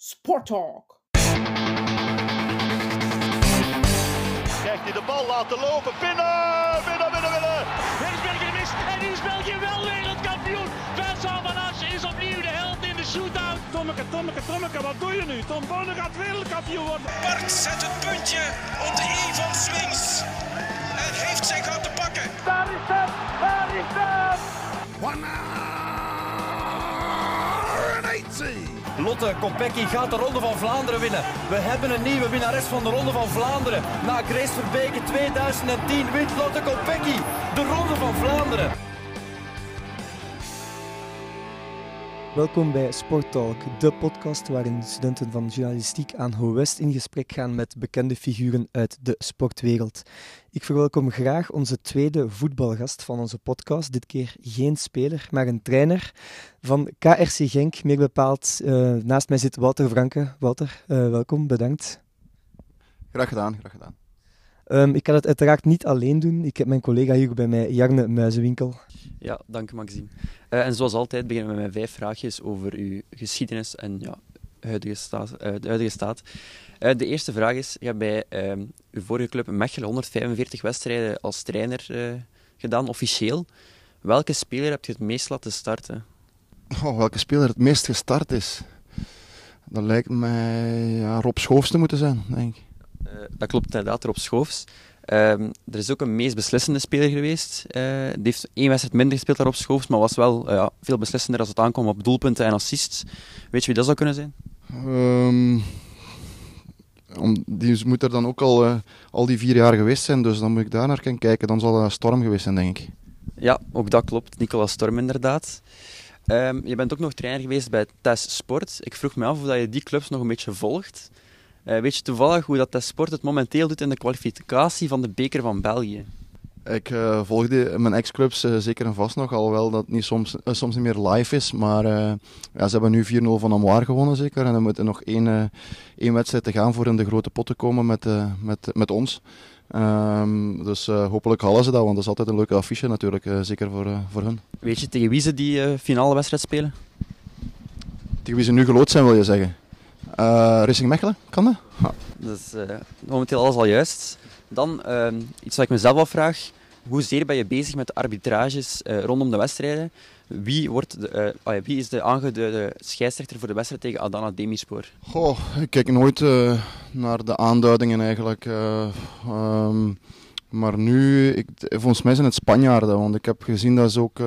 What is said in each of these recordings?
Sport Talk. Krijgt hij de bal laten lopen. Binnen, binnen, binnen, binnen. Het is België gemist en is België wel wereldkampioen. Vincent Van Assen is opnieuw de held in de shootout. Tommeke, Tommeke, Tommeke, wat doe je nu? Tom Bonne gaat wereldkampioen worden. Bart zet het puntje op de i van Swings. En heeft zijn gat te pakken. Daar is het, daar is het. Lotte Kopecky gaat de Ronde van Vlaanderen winnen. We hebben een nieuwe winnares van de Ronde van Vlaanderen. Na Grace Verbeke 2010 wint Lotte Kopecky de Ronde van Vlaanderen. Welkom bij Sport Talk, de podcast waarin studenten van journalistiek aan Ho West in gesprek gaan met bekende figuren uit de sportwereld. Ik verwelkom graag onze tweede voetbalgast van onze podcast. Dit keer geen speler, maar een trainer van KRC Genk. Meer bepaald, uh, naast mij zit Wouter Franke. Wouter, uh, welkom, bedankt. Graag gedaan, graag gedaan. Um, ik kan het uiteraard niet alleen doen. Ik heb mijn collega hier bij mij, Jarne Muizenwinkel. Ja, dank Maxime. Uh, en zoals altijd beginnen we met vijf vraagjes over uw geschiedenis en ja, huidige staat, uh, de huidige staat. Uh, de eerste vraag is, je hebt bij ehm, uw vorige club Mechelen 145 wedstrijden als trainer gedaan, officieel. Welke speler heb je het meest laten starten? Oh, welke speler het meest gestart is? Dat lijkt mij ja, Rob Schoofs te moeten zijn, denk ik. dat klopt inderdaad, Rob Schoofs. Um, er is ook een meest beslissende speler geweest. Uh, die heeft één wedstrijd minder gespeeld daarop Schoofs, maar was wel uh, veel beslissender als het aankwam op doelpunten en assists. Weet je wie dat zou kunnen zijn? Um, om, die moet er dan ook al, uh, al die vier jaar geweest zijn, dus dan moet ik daar naar gaan kijken. Dan zal dat Storm geweest zijn, denk ik. Ja, ook dat klopt. Nicolas Storm inderdaad. Um, je bent ook nog trainer geweest bij TES Sport. Ik vroeg me af of je die clubs nog een beetje volgt. Uh, weet je toevallig hoe dat sport het momenteel doet in de kwalificatie van de beker van België? Ik uh, volgde mijn ex-clubs uh, zeker en vast nog, alhoewel dat niet soms, soms niet meer live is. Maar ja, ze hebben nu 4-0 van Amoir gewonnen zeker. En er moet nog één, één wedstrijd te gaan voor in de grote pot te komen met, met, met ons. Um, dus hopelijk halen ze dat, want dat is altijd een leuke affiche natuurlijk, zeker voor, voor hun. Weet je tegen wie ze die finale wedstrijd spelen? Tegen wie ze nu gelood zijn wil je zeggen? Uh, Racing Mechelen, kan dat? Ja. Dat is uh, momenteel alles al juist. Dan uh, iets wat ik mezelf afvraag. Hoezeer ben je bezig met de arbitrages uh, rondom de wedstrijden? Wie, wordt de, oh ja, wie is de aangeduide scheidsrechter voor de wedstrijd tegen Adana Demirspor? Goh, ik kijk nooit naar de aanduidingen eigenlijk. Um, maar nu, ik, volgens mij zijn het Spanjaarden, want ik heb gezien dat ze ook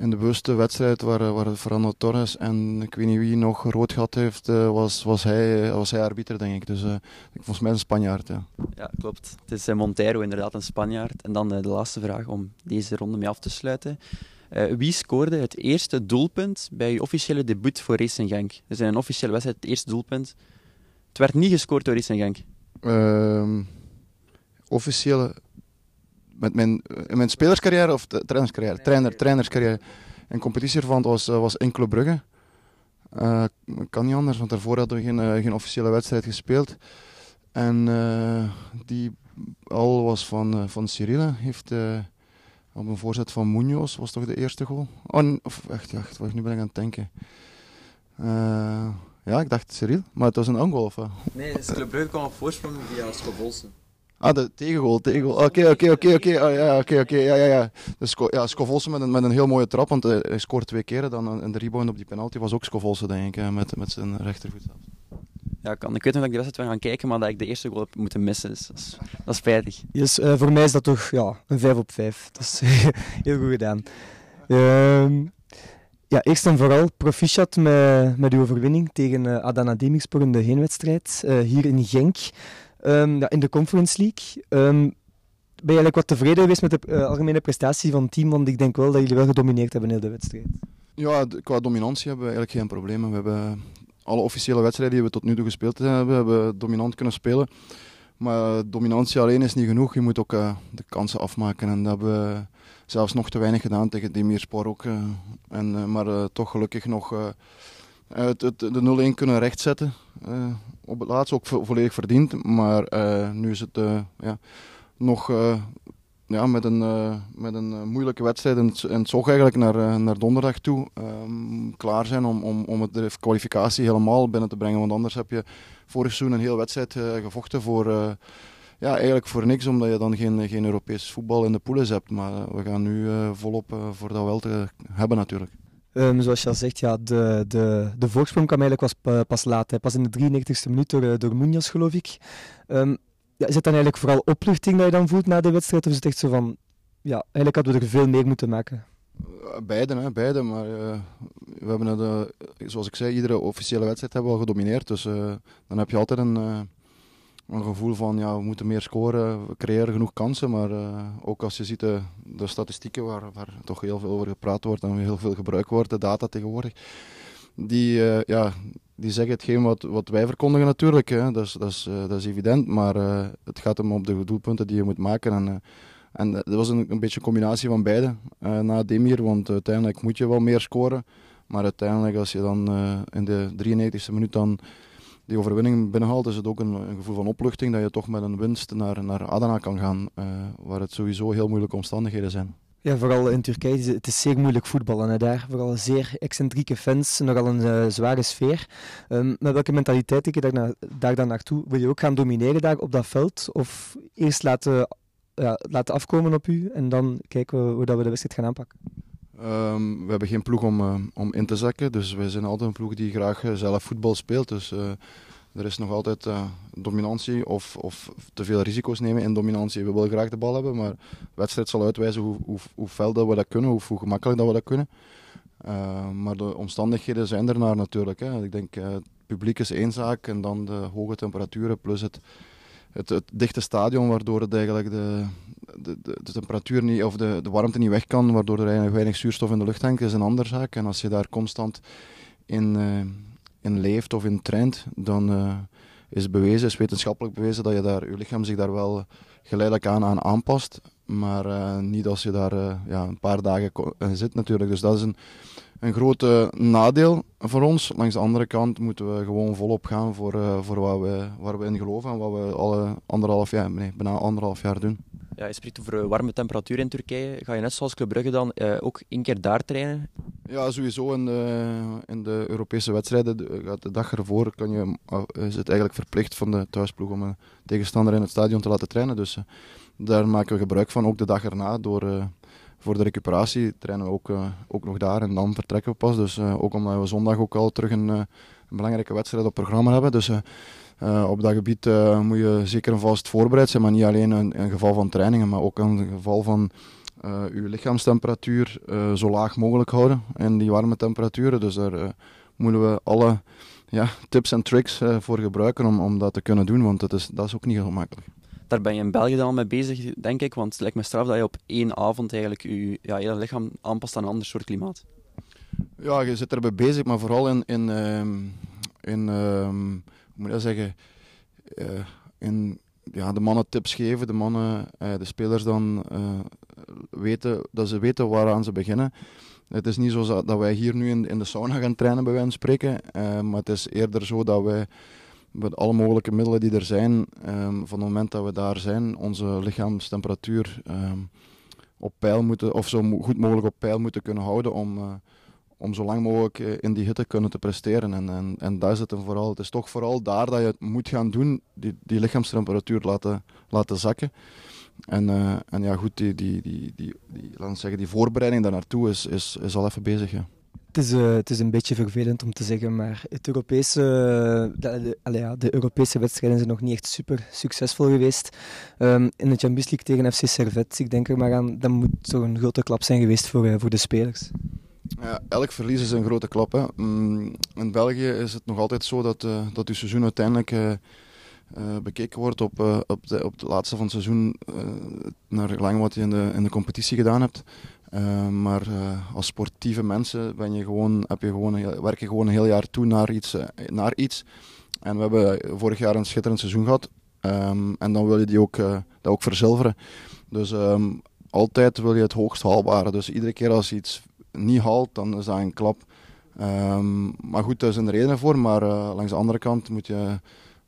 in de bewuste wedstrijd waar, waar Fernando Torres en ik weet niet wie nog rood gehad heeft, was, was, hij, was hij arbiter, denk ik. Dus uh, volgens mij een Spanjaard. Ja, ja klopt. Het is Montero, inderdaad een Spanjaard. En dan uh, de laatste vraag om deze ronde mee af te sluiten. wie scoorde het eerste doelpunt bij uw officiële debuut voor Racing Genk? Dus in een officiële wedstrijd het eerste doelpunt. Het werd niet gescoord door Racing Genk. Ehm, officiële met mijn, in mijn spelerscarrière of trainerscarrière? Trainer, trainerscarrière. En competitieverband was, was in Club Brugge. Uh, kan niet anders, want daarvoor hadden we geen, uh, geen officiële wedstrijd gespeeld. En uh, die al was van, van Cyrille. Heeft op een voorzet van Munoz, was toch de eerste goal? Oh, of echt, echt, wacht, nu ben ik aan het denken. ja, ik dacht Cyril, maar het was een ongoal of wat? Nee, dus Club Brugge kwam op voorsprong via Scovolsen. Ah, de tegengoal, tegengoal. Oké, oké, oké, oké. Ja, oké, oké. Ja, ja, ja. Dus ja, Scovolse met een, met een heel mooie trap, want hij scoort twee keren. Dan, en de rebound op die penalty was ook Scovolse, denk ik, met, met zijn rechtervoet zelfs. Ja, kan. Ik weet nog dat ik de wedstrijd wil gaan kijken, maar dat ik de eerste goal heb moeten missen. Dus dat is, dat is spijtig. Yes, uh, voor mij is dat toch ja, een 5 op 5. Dat is heel goed gedaan. Uh, ja, eerst en vooral proficiat met, met uw overwinning tegen uh, Adana Demirspor in de heenwedstrijd uh, hier in Genk. Um, ja, in de Conference League. Um, ben je eigenlijk wat tevreden geweest met de uh, algemene prestatie van het team? Want ik denk wel dat jullie wel gedomineerd hebben in de wedstrijd. Ja, qua dominantie hebben we eigenlijk geen problemen. We hebben alle officiële wedstrijden die we tot nu toe gespeeld hebben, hebben dominant kunnen spelen. Maar dominantie alleen is niet genoeg. Je moet ook uh, de kansen afmaken. En dat hebben we zelfs nog te weinig gedaan tegen Demirspor ook. Uh, en, maar toch gelukkig nog de 0-1 kunnen rechtzetten. Op het laatst ook vo volledig verdiend. Maar uh, nu is het uh, ja, nog ja, met een, met een moeilijke wedstrijd in het, Zog eigenlijk naar, naar donderdag toe um, klaar zijn om, om, om het, de kwalificatie helemaal binnen te brengen. Want anders heb je vorig seizoen een hele wedstrijd gevochten voor, ja, eigenlijk voor niks, omdat je dan geen, geen Europees voetbal in de poules hebt. Maar we gaan nu volop voor dat wel te hebben natuurlijk. Um, zoals je al zegt, ja, de, de, de voorsprong kwam eigenlijk was pas laat. Hè. Pas in de 93e minuut door, door Munoz, geloof ik. Um, ja, is het dan eigenlijk vooral opluchting dat je dan voelt na de wedstrijd? Of is het echt zo van, ja, eigenlijk hadden we er veel meer moeten maken? Beide, hè, beide. Maar we hebben zoals ik zei, iedere officiële wedstrijd hebben we al gedomineerd. Dus dan heb je altijd een, een gevoel van, ja, we moeten meer scoren, we creëren genoeg kansen. Maar ook als je ziet de, de statistieken waar, waar toch heel veel over gepraat wordt en heel veel gebruikt wordt, de data tegenwoordig. Die, ja, die zeggen hetgeen wat, wat wij verkondigen natuurlijk. Hè. Dat, is, dat, is, dat is evident, maar het gaat hem om de doelpunten die je moet maken. En, en dat was een, een beetje een combinatie van beide na Demir, want uiteindelijk moet je wel meer scoren. Maar uiteindelijk als je dan in de 93e minuut dan die overwinning binnenhaalt, is het ook een, een, gevoel van opluchting dat je toch met een winst naar, naar Adana kan gaan, waar het sowieso heel moeilijke omstandigheden zijn. Ja, vooral in Turkije het is zeer moeilijk voetballen. Hè. Daar vooral zeer excentrieke fans, nogal een uh, zware sfeer. Um, met welke mentaliteit ik je daar, na, dan naartoe? Wil je ook gaan domineren daar op dat veld? Of eerst laten, ja, laten afkomen op u en dan kijken we hoe dat we de wedstrijd gaan aanpakken? Um, we hebben geen ploeg om, uh, om in te zakken, dus wij zijn altijd een ploeg die graag uh, zelf voetbal speelt. Dus er is nog altijd uh, dominantie of, of, te veel risico's nemen in dominantie. We willen graag de bal hebben, maar de wedstrijd zal uitwijzen hoe, hoe, hoe fel dat we dat kunnen, hoe, hoe gemakkelijk dat we dat kunnen. Uh, maar de omstandigheden zijn er naar natuurlijk. Hè. Ik denk, het publiek is één zaak en dan de hoge temperaturen plus het, het, het dichte stadion, waardoor het eigenlijk de, de, de, de, temperatuur niet, of de, de warmte niet weg kan, waardoor er eigenlijk weinig zuurstof in de lucht hangt, is een andere zaak. En als je daar constant in in leeft of in trend, dan uh, is bewezen, is wetenschappelijk bewezen dat je daar, je lichaam zich daar wel geleidelijk aan, aan aanpast. Maar uh, niet als je daar ja, een paar dagen zit natuurlijk. Dus dat is een, een groot nadeel voor ons. Langs de andere kant moeten we gewoon volop gaan voor, voor wat we, waar we in geloven en wat we alle anderhalf jaar, nee, bijna anderhalf jaar doen. Ja, je spreekt over warme temperatuur in Turkije. Ga je net zoals Club Brugge dan uh, ook één keer daar trainen? Ja, sowieso in de, in de Europese wedstrijden. De, de dag ervoor kan je, eh, is het eigenlijk verplicht van de thuisploeg om een tegenstander in het stadion te laten trainen. Dus daar maken we gebruik van, ook de dag erna. Door, voor de recuperatie trainen we ook, ook nog daar en dan vertrekken we pas. Dus ook omdat we zondag ook al terug een, een belangrijke wedstrijd op programma hebben. Dus uh, op dat gebied uh, moet je zeker en vast voorbereid zijn, maar niet alleen in, in geval van trainingen, maar ook in geval van uh, je lichaamstemperatuur zo laag mogelijk houden in die warme temperaturen. Dus daar moeten we alle ja, tips en tricks voor gebruiken om, om dat te kunnen doen, want dat is, dat is ook niet heel makkelijk. Daar ben je in België dan al mee bezig, denk ik, want het lijkt me straf dat je op één avond eigenlijk je ja, hele lichaam aanpast aan een ander soort klimaat. Ja, je zit erbij bezig, maar vooral in, in, ehm, in ehm, moet dat zeggen, uh, ja, de mannen tips geven, de mannen, uh, de spelers dan uh, weten, dat ze weten waaraan ze beginnen. Het is niet zo dat wij hier nu in, de sauna gaan trainen, bij wijze van spreken, maar het is eerder zo dat wij met alle mogelijke middelen die er zijn, um, van het moment dat we daar zijn, onze lichaamstemperatuur um, op peil moeten, of zo goed mogelijk op peil moeten kunnen houden om om zo lang mogelijk eh, in die hitte kunnen te presteren. En, en, en daar zit hem vooral. Het is toch vooral daar dat je het moet gaan doen, die, die lichaamstemperatuur laten, laten zakken. En, uh, en ja, goed, die, die, die, die, die, laten zeggen, die voorbereiding daar naartoe is, is, is al even bezig. Het is, uh, het is een beetje vervelend om te zeggen, maar het Europese, de, de, ja, de Europese wedstrijden zijn nog niet echt super succesvol geweest. Um, in de Champions League tegen FC Servette, ik denk er maar aan, dat moet toch een grote klap zijn geweest voor, uh, voor de spelers. Ja, elk verlies is een grote klap. Hè. Mm, in België is het nog altijd zo dat, uh, dat seizoen uiteindelijk uh, uh, bekeken wordt op, op, de, op de laatste van het seizoen, naar gelang wat je in de, in de competitie gedaan hebt. maar als sportieve mensen ben je gewoon, heb je gewoon, werk je gewoon een heel jaar toe naar iets, naar iets. En we hebben vorig jaar een schitterend seizoen gehad. Um, en dan wil je die ook, dat ook verzilveren. Dus um, altijd wil je het hoogst haalbare. Dus iedere keer als iets niet haalt, dan is dat een klap. Um, maar goed, daar zijn er redenen voor. Maar uh, langs de andere kant moet je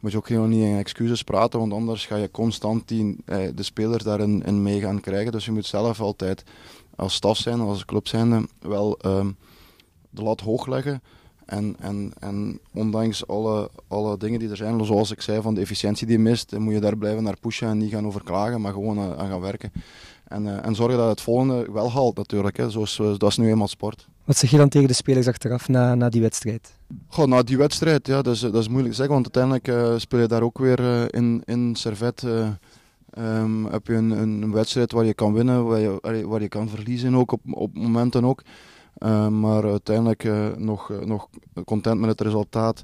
moet je ook helemaal niet in excuses praten, want anders ga je constant die, eh, de spelers daarin in mee gaan krijgen. Dus je moet zelf altijd als staf zijn, als club zijn, wel ehm, de lat hoog leggen. En, en, en ondanks alle, alle dingen die er zijn, zoals ik zei, van de efficiëntie die mist, moet je daar blijven naar pushen en niet gaan overklagen, maar gewoon uh, aan gaan werken. En, uh, en zorgen dat het volgende wel haalt natuurlijk. Hè. Zoals, dat is nu eenmaal sport. Wat zeg je dan tegen de spelers achteraf na, na die wedstrijd? Goh, na die wedstrijd, ja, dat is, dat is moeilijk te zeggen, want uiteindelijk uh, speel je daar ook weer uh, in, in Servet. Um, heb je een, een wedstrijd waar je kan winnen, waar je, waar je kan verliezen ook, op, op momenten ook. maar uiteindelijk nog, nog content met het resultaat.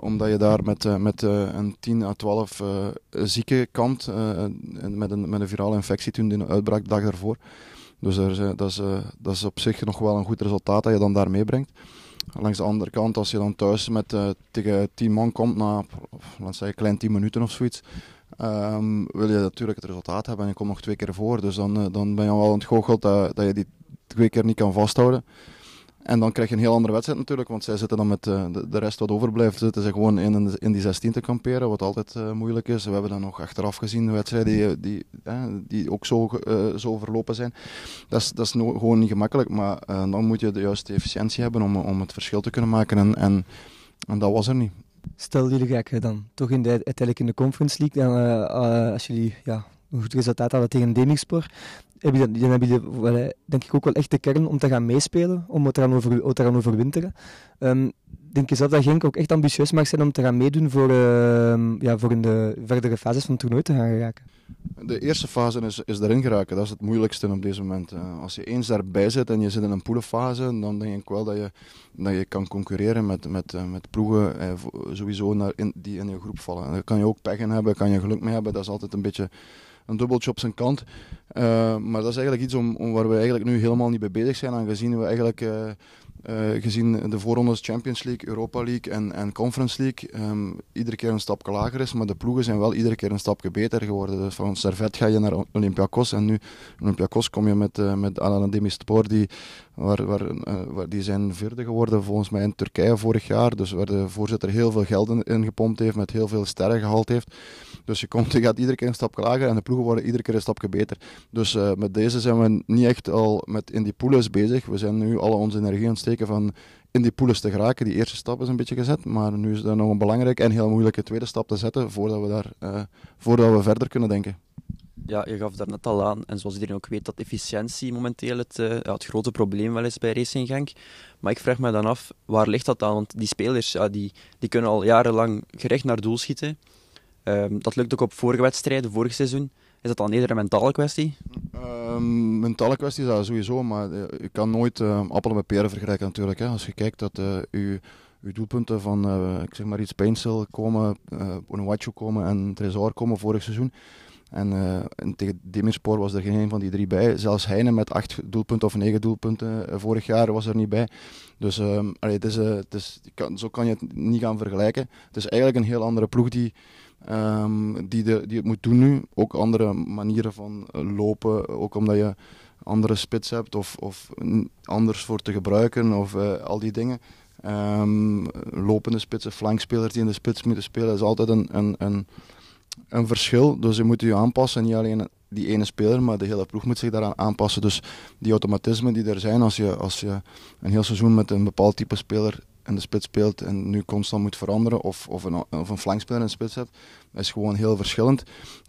Omdat je daar met, met een 10 à 12 zieken kampt, met, een, met een virale infectie toen de uitbraak de dag daarvoor. Dus er, dat, is, dat is op zich nog wel een goed resultaat dat je dan daar meebrengt. Langs de andere kant, als je dan thuis met, tegen 10 man komt na, laat zeggen, klein 10 minuten of zoiets, um, wil je natuurlijk het resultaat hebben en je komt nog twee keer voor. Dus dan, dan ben je wel ontgoocheld dat, dat je die twee keer niet kan vasthouden. En dan krijg je een heel andere wedstrijd natuurlijk, want zij zitten dan met uh, de, de, rest wat overblijft, zitten ze gewoon in, in die 16 te kamperen, wat altijd uh, moeilijk is. We hebben dan nog achteraf gezien de wedstrijden die, die, uh, die ook zo, zo verlopen zijn. Dat is, dat is gewoon niet gemakkelijk, maar dan moet je de juiste efficiëntie hebben om, om het verschil te kunnen maken en, en, en dat was er niet. Stel jullie raken dan toch in de, uiteindelijk in de Conference League, dan, als jullie ja, een goed resultaat hadden tegen Demirspor, heb je, dan jullie wel, denk ik ook wel echt de kern om te gaan meespelen, om het over, het eraan overwinteren. Um, denk je zelf dat Genk ook echt ambitieus mag zijn om te gaan meedoen voor, uh, ja, voor in de verdere fases van het toernooi te gaan geraken? De eerste fase is, is erin geraken. Dat is het moeilijkste op deze moment. Uh, als je eens daarbij zit en je zit in een poelenfase, dan denk ik wel dat je, dat je kan concurreren met, met, uh, met ploegen uh, sowieso naar in, die in je groep vallen. Daar kan je ook pech in hebben, kan je geluk mee hebben. Dat is altijd een beetje een dubbeltje op zijn kant. Uh, maar dat is eigenlijk iets om, om, waar we eigenlijk nu helemaal niet mee bezig zijn, aangezien we eigenlijk uh, uh, gezien de voorrondes Champions League, Europa League en, en Conference League um, iedere keer een stapje lager is, maar de ploegen zijn wel iedere keer een stapje beter geworden. Dus van Servet ga je naar Olympiakos en nu Olympiakos kom je met, uh, met Alan die, waar, waar, uh, waar, die zijn vierde geworden volgens mij in Turkije vorig jaar, dus waar de voorzitter heel veel geld in, gepompt heeft, met heel veel sterren gehaald heeft. Dus je, komt, je gaat iedere keer een stapje lager en de ploegen worden iedere keer een stapje beter. Dus uh, met deze zijn we niet echt al met in die poules bezig. We zijn nu alle onze energie aan het steken van in die poules te geraken. Die eerste stap is een beetje gezet, maar nu is dat nog een belangrijke en heel moeilijke tweede stap te zetten voordat we, daar, uh, voordat we verder kunnen denken. Ja, je gaf daar net al aan, en zoals iedereen ook weet, dat efficiëntie momenteel het, ja, het grote probleem wel is bij Racing Genk. Maar ik vraag me dan af, waar ligt dat aan? Want die spelers ja, die, die kunnen al jarenlang gerecht naar doel schieten. Um, dat lukt ook op vorige wedstrijden, vorig seizoen. Is dat dan eerder een mentale kwestie? Um, mentale kwestie is dat sowieso, maar je kan nooit uh, appelen met peren vergelijken natuurlijk. Hè. Als je kijkt dat je, doelpunten van, uh, ik zeg maar iets, Painsel komen, uh, komen en Tresor komen vorig seizoen. En, en tegen Demirspor was er geen een van die drie bij. Zelfs Heine met acht doelpunten of negen doelpunten vorig jaar was er niet bij. Dus allee, het is, het is, kan, zo kan je het niet gaan vergelijken. Het is eigenlijk een heel andere ploeg die Um, die, de, die het moet doen nu. Ook andere manieren van lopen, ook omdat je andere spits hebt of, of anders voor te gebruiken of al die dingen. Um, lopende spitsen, flankspelers die in de spits moeten spelen, is altijd een, een, een, een verschil. Dus je moet je aanpassen, niet alleen die ene speler, maar de hele ploeg moet zich daaraan aanpassen. Dus die automatismen die er zijn als je, als je een heel seizoen met een bepaald type speler in de spits speelt en nu constant moet veranderen, of, of, een, of een flankspeler in de spits hebt, is gewoon heel verschillend.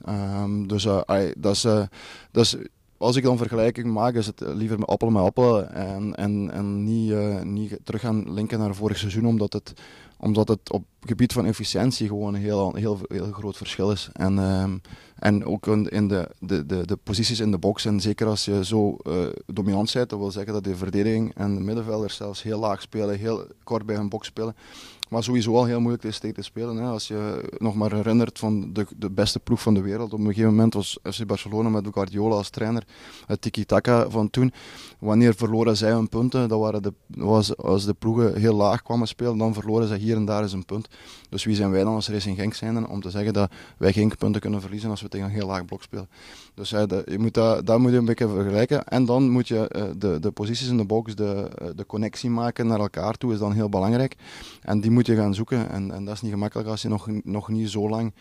Um, dus uh, dat, is, uh, dat is, als ik dan vergelijking maak, is het liever met appel met appel en, en, en niet, uh, niet terug gaan linken naar vorig seizoen, omdat het, omdat het op het gebied van efficiëntie gewoon een heel, heel, heel groot verschil is. En, um, en ook in de, de, de, de posities in de box, en zeker als je zo uh, dominant bent, dat wil zeggen dat de verdediging en de middenvelders zelfs heel laag spelen, heel kort bij hun box spelen. Maar sowieso al heel moeilijk is tegen te spelen. Hè. Als je nog maar herinnert van de, de beste ploeg van de wereld. Op een gegeven moment was FC Barcelona met Guardiola als trainer. Het tiki-taka van toen. Wanneer verloren zij hun punten, dat waren de, was, als de ploegen heel laag kwamen spelen, dan verloren ze hier en daar eens een punt. Dus wie zijn wij dan als Racing Genk zijn om te zeggen dat wij geen punten kunnen verliezen als we tegen een heel laag blok spelen. Dus ja, de, je moet dat, dat moet je een beetje vergelijken. En dan moet je uh, de, de posities in de box, de, uh, de connectie maken naar elkaar toe, is dan heel belangrijk. En die moet je gaan zoeken. En, en dat is niet gemakkelijk als je nog, nog niet zo lang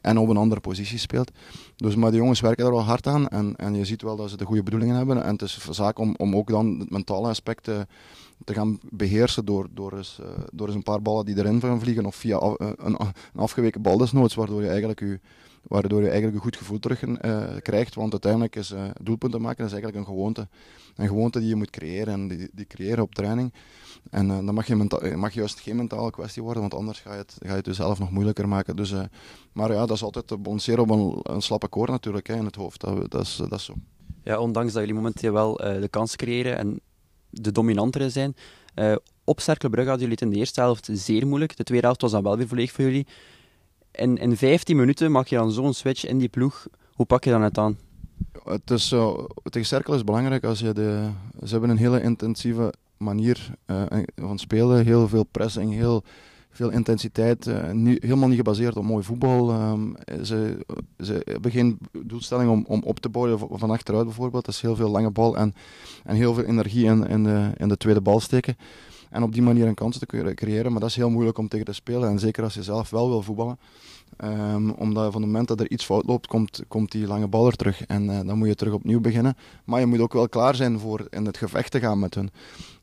en op een andere positie speelt. Dus, maar de jongens werken daar wel hard aan. En, en je ziet wel dat ze de goede bedoelingen hebben. En het is zaak om, om ook dan het mentale aspect te gaan beheersen door, door, eens, door eens een paar ballen die erin gaan vliegen. Of via een, een, afgeweken bal desnoods, waardoor je eigenlijk je waardoor je eigenlijk een goed gevoel terug uh, krijgt. Want uiteindelijk is uh, doelpunten maken is eigenlijk een gewoonte. Een gewoonte die je moet creëren en die, die creëren op training. En uh, dat mag, je mag juist geen mentale kwestie worden, want anders ga je het, ga je het jezelf nog moeilijker maken. Dus, maar ja, dat is altijd balanceren op een, een slappe koord natuurlijk hè, in het hoofd. Dat, dat, is, dat is zo. Ja, ondanks dat jullie momenteel wel de kans creëren en de dominantere zijn. op Cercle Brugge hadden jullie het in de eerste helft zeer moeilijk. De tweede helft was dan wel weer volledig voor jullie. In, in 15 minuten maak je dan zo'n switch in die ploeg. Hoe pak je dan het aan? Het is, uh, tegen Cerkel is belangrijk als je de. Ze hebben een hele intensieve manier uh, van spelen. Heel veel pressing, heel veel intensiteit. Uh, helemaal niet gebaseerd op mooi voetbal. Um, ze, ze hebben geen doelstelling om, om op te bouwen van achteruit bijvoorbeeld. Dat is heel veel lange bal en, en heel veel energie in, in, de, in de tweede bal steken. En op die manier een kans te creëren. Maar dat is heel moeilijk om tegen te spelen. En zeker als je zelf wel wil voetballen. Um, omdat van het moment dat er iets fout loopt, komt, komt die lange bal er terug. En uh, dan moet je terug opnieuw beginnen. Maar je moet ook wel klaar zijn voor in het gevecht te gaan met hun.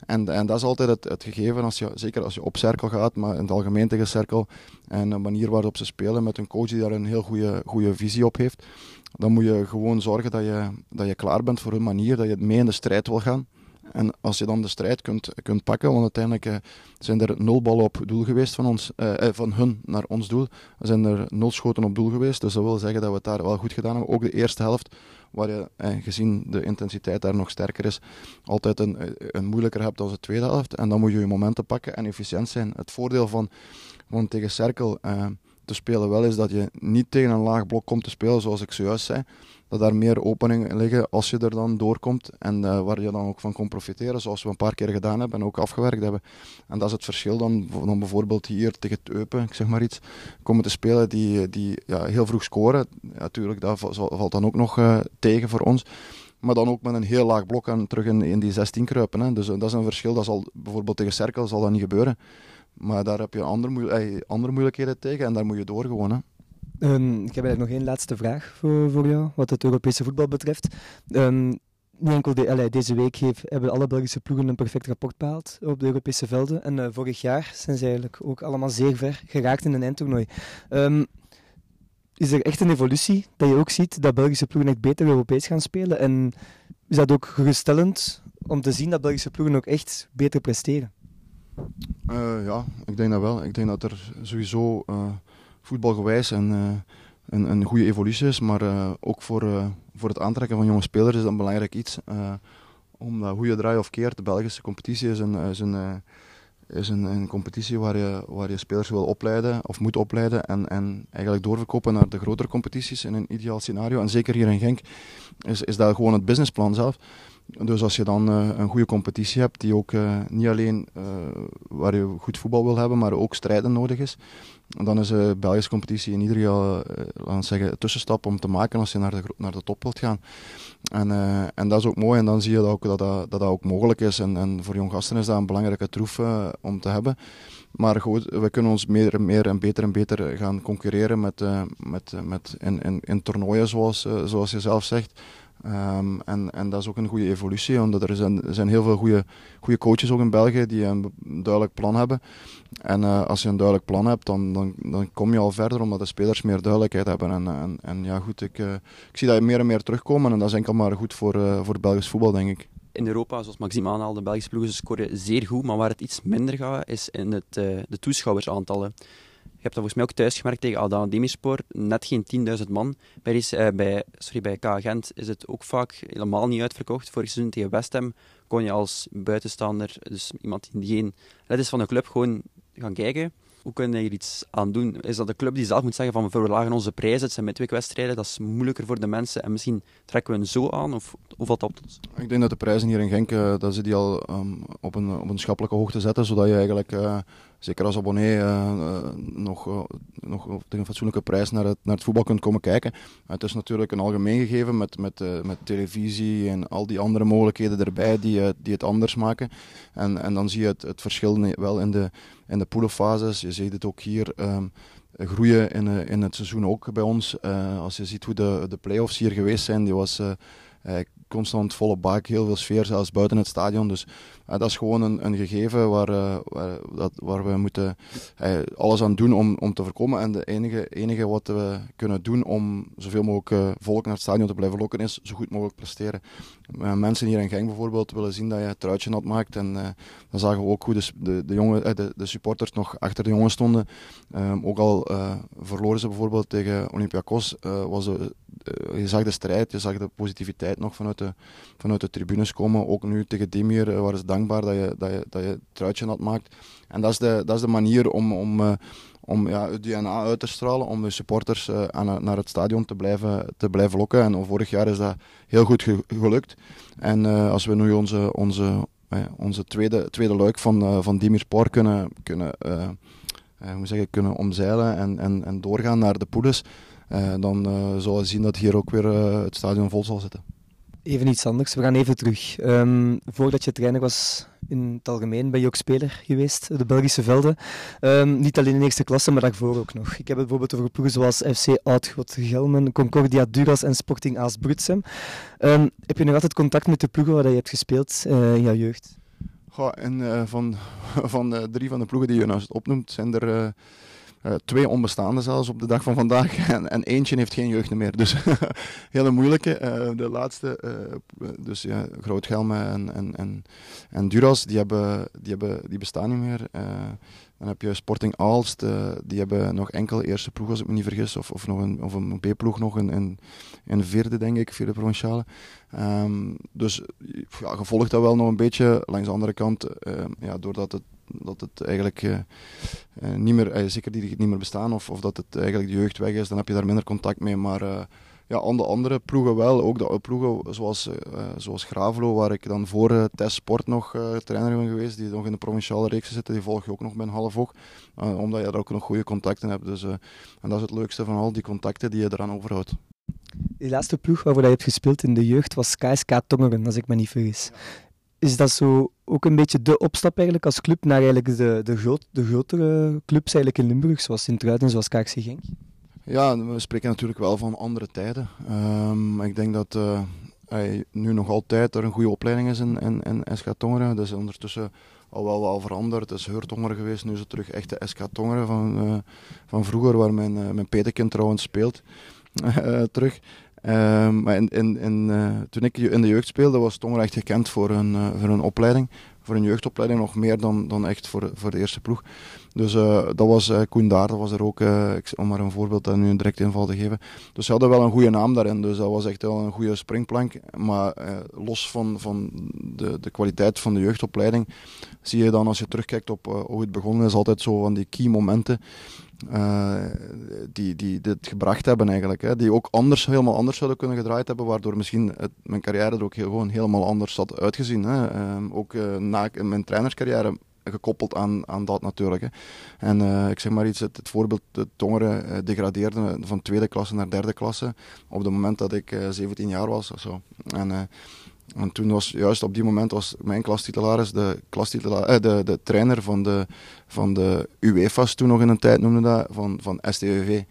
En, en dat is altijd het, het gegeven, als je, zeker als je op cirkel gaat, maar in het algemeen tegen cirkel. En de manier waarop ze spelen met een coach die daar een heel goede, goede visie op heeft. Dan moet je gewoon zorgen dat je, dat je klaar bent voor hun manier, dat je mee in de strijd wil gaan. En als je dan de strijd kunt, kunt pakken, want uiteindelijk uh, zijn er nul ballen op doel geweest van, ons, uh, van hun naar ons doel. Er zijn er nul schoten op doel geweest, dus dat wil zeggen dat we het daar wel goed gedaan hebben. Ook de eerste helft, waar je gezien de intensiteit daar nog sterker is, altijd een, een moeilijker hebt dan de tweede helft. En dan moet je je momenten pakken en efficiënt zijn. Het voordeel van, van tegen Cirkel te spelen wel is dat je niet tegen een laag blok komt te spelen, zoals ik zojuist zei dat daar meer openingen liggen als je er dan doorkomt en uh, waar je dan ook van kon profiteren, zoals we een paar keer gedaan hebben en ook afgewerkt hebben. En dat is het verschil dan, dan bijvoorbeeld hier tegen het Eupen, ik zeg maar iets, komen te spelen die, die ja, heel vroeg scoren. Natuurlijk, dat valt dan ook nog uh, tegen voor ons. Maar dan ook met een heel laag blok en terug in, in die 16 kruipen. Hè. Dus uh, dat is een verschil. Dat zal bijvoorbeeld tegen Cerkel zal dat niet gebeuren. Maar daar heb je andere, andere moeilijkheden tegen en daar moet je door gewoon. Hè. Um, ik heb nog één laatste vraag voor, voor jou, wat het Europese voetbal betreft. Um, niet enkel de, allee, deze week heeft, hebben alle Belgische ploegen een perfect rapport behaald op de Europese velden. En uh, vorig jaar zijn ze eigenlijk ook allemaal zeer ver geraakt in een eindtoernooi. Um, is er echt een evolutie dat je ook ziet dat Belgische ploegen echt beter Europees gaan spelen? En is dat ook geruststellend om te zien dat Belgische ploegen ook echt beter presteren? Uh, ja, ik denk dat wel. Ik denk dat er sowieso uh, voetbalgewijs en, uh, een, goede evolutie is. Maar uh, ook voor, uh, voor het aantrekken van jonge spelers is dat een belangrijk iets. omdat hoe je draai of keert, de Belgische competitie is een, is een, is een, een, competitie waar je, waar je spelers wil opleiden of moet opleiden en, en eigenlijk doorverkopen naar de grotere competities in een ideaal scenario. En zeker hier in Genk is, is dat gewoon het businessplan zelf. Dus als je dan uh, een goede competitie hebt, die ook uh, niet alleen uh, waar je goed voetbal wil hebben, maar ook strijden nodig is, dan is de Belgische competitie in ieder geval laten zeggen, een tussenstap om te maken als je naar de, naar de top wilt gaan. En, en dat is ook mooi en dan zie je dat ook, dat, dat, dat, ook mogelijk is. En, en voor jong gasten is dat een belangrijke troef om te hebben. Maar goed, we kunnen ons meer en meer en beter en beter gaan concurreren met, met, met in, in, in toernooien, zoals, zoals je zelf zegt. Um, en, en dat is ook een goede evolutie, omdat er zijn, zijn heel veel goede, goede coaches ook in België die een duidelijk plan hebben. En uh, als je een duidelijk plan hebt, dan, dan, dan kom je al verder, omdat de spelers meer duidelijkheid hebben. En, en, en ja, goed, ik, uh, ik zie dat meer en meer terugkomen en dat is enkel maar goed voor, uh, voor Belgisch voetbal, denk ik. In Europa, zoals Maxime de Belgische ploegen scoren zeer goed, maar waar het iets minder gaat, is in het, de toeschouwersaantallen. Hebt dat volgens mij ook thuis gemerkt tegen Aldana Demirspor. Net geen 10.000 man. Bij, uh, bij, sorry, bij K Gent is het ook vaak helemaal niet uitverkocht. Vorig seizoen tegen West Ham kon je als buitenstaander, dus iemand die geen lid is van de club, gewoon gaan kijken. Hoe kun je hier iets aan doen? Is dat de club die zelf moet zeggen van we verlagen onze prijzen, het zijn midweekwedstrijden, dat is moeilijker voor de mensen en misschien trekken we hen zo aan? Of hoe valt dat? Ik denk dat de prijzen hier in Genk, uh, dat ze die al um, op, een, op een schappelijke hoogte zetten, zodat je eigenlijk uh, zeker als abonnee, uh, nog, uh, nog tegen een fatsoenlijke prijs naar het, naar het voetbal kunt komen kijken. het is natuurlijk een algemeen gegeven met, met, met televisie en al die andere mogelijkheden erbij die, die het anders maken. En, en dan zie je het, het verschil wel in de, in de poelenfases. Je ziet het ook hier. Um, groeien in, in het seizoen ook bij ons. als je ziet hoe de, de play-offs hier geweest zijn, die was constant volle bak, heel veel sfeer, zelfs buiten het stadion. Dus uh, dat is gewoon een, een gegeven waar, uh, waar, dat, waar, we moeten uh, alles aan doen om, om te voorkomen. En de enige, enige wat we kunnen doen om zoveel mogelijk volk naar het stadion te blijven lokken is zo goed mogelijk presteren. Mensen hier in Genk bijvoorbeeld willen zien dat je het truitje nat maakt. En dan zagen we ook hoe de, de, de, jongen, de, de supporters nog achter de jongens stonden. Um, ook al verloren ze bijvoorbeeld tegen Olympiakos, was je zag de strijd, je zag de positiviteit nog vanuit de, vanuit de tribunes komen. Ook nu tegen Dimir waren ze dankbaar dat je, dat je, dat je het truitje had maakt. En dat is de, dat is de manier om, om, om ja, het DNA uit te stralen, om de supporters uh, aan, naar het stadion te blijven, te blijven lokken. En vorig jaar is dat heel goed gelukt. En uh, als we nu onze, onze, onze tweede, tweede luik van, van Dimir Sport kunnen, kunnen, kunnen omzeilen en, en, en doorgaan naar de poedes, dan zullen we zien dat hier ook weer het stadion vol zal zitten. Even iets anders. We gaan even terug. Um, voordat je trainer was in het algemeen, ben je ook speler geweest, de Belgische velden. Um, niet alleen in eerste klasse, maar daarvoor ook nog. Ik heb het bijvoorbeeld over ploegen zoals FC Oudgot Gelmen, Concordia Duras en Sporting Aas Brutsem. Um, heb je nog altijd contact met de ploegen waar je hebt gespeeld uh, in jouw jeugd? Goh, en uh, van, van uh, drie van de ploegen die je nou opnoemt, zijn er twee onbestaande zelfs op de dag van vandaag. En, en eentje heeft geen jeugd meer. Dus hele moeilijke. Uh, de laatste, uh, dus ja, Grootgelme en, en, en, en Duras, die, hebben, die, hebben, die bestaan niet meer. dan heb je Sporting Aalst, die hebben nog enkel eerste ploeg, als ik me niet vergis. Of, of, nog een, of een B-ploeg nog in, in, in vierde, denk ik, vierde provinciale. Um, dus ja, gevolgd dat wel nog een beetje. Langs de andere kant, ja, doordat het dat het eigenlijk uh, niet meer, uh, zeker niet meer bestaan, of, of dat het eigenlijk de jeugd weg is, dan heb je daar minder contact mee. Maar ja, aan de andere ploegen wel, ook de ploegen zoals, zoals Gravelo, waar ik dan voor Test Sport nog trainer ben geweest, die nog in de provinciale reeks zitten, die volg je ook nog bij een half oog, omdat je daar ook nog goede contacten hebt. Dus, en dat is het leukste van al die contacten die je eraan overhoudt. De laatste ploeg waarvoor je hebt gespeeld in de jeugd was KSK Tongeren, als ik me niet vergis is dat zo ook een beetje de opstap eigenlijk als club naar eigenlijk de, de, groot, de grotere clubs eigenlijk in Limburg, zoals Sint-Truiden, zoals KC Genk? Ja, we spreken natuurlijk wel van andere tijden. Um, ik denk dat uh, nu nog altijd er een goede opleiding is in, in, in SK Tongeren. Dat is ondertussen al wel wel veranderd. Het is Heurtongeren geweest, nu is het terug echt de SK Tongeren van, uh, van vroeger, waar mijn, uh, mijn petekind trouwens speelt. terug. Um, maar in, in, uh, toen ik in de jeugd speelde, was Tongeren echt gekend voor een, uh, voor een opleiding. Voor een jeugdopleiding nog meer dan, dan echt voor, voor de eerste ploeg. Dus uh, dat was Koen Daar, dat was er ook, om maar een voorbeeld en nu een direct inval te geven. Dus ze hadden wel een goede naam daarin, dus dat was echt wel een goede springplank. Maar los van, van de, de kwaliteit van de jeugdopleiding, zie je dan als je terugkijkt op hoe het begonnen is, altijd zo van die key momenten. Uh, die, die dit gebracht hebben eigenlijk. Hè. Die ook anders, helemaal anders zouden kunnen gedraaid hebben, waardoor misschien mijn carrière er ook heel, gewoon helemaal anders had uitgezien. Hè. Uh, ook uh, na mijn trainerscarrière gekoppeld aan, aan dat natuurlijk. Hè. En uh, ik zeg maar iets, het, voorbeeld, de Tongeren uh, degradeerde van tweede klasse naar derde klasse op het moment dat ik uh, 17 jaar was of zo. En en toen was juist op die moment was mijn klastitularis de, klastitularis, eh, de, de trainer van de, van de UEFA's, toen nog in een tijd noemde dat, van, van STVV.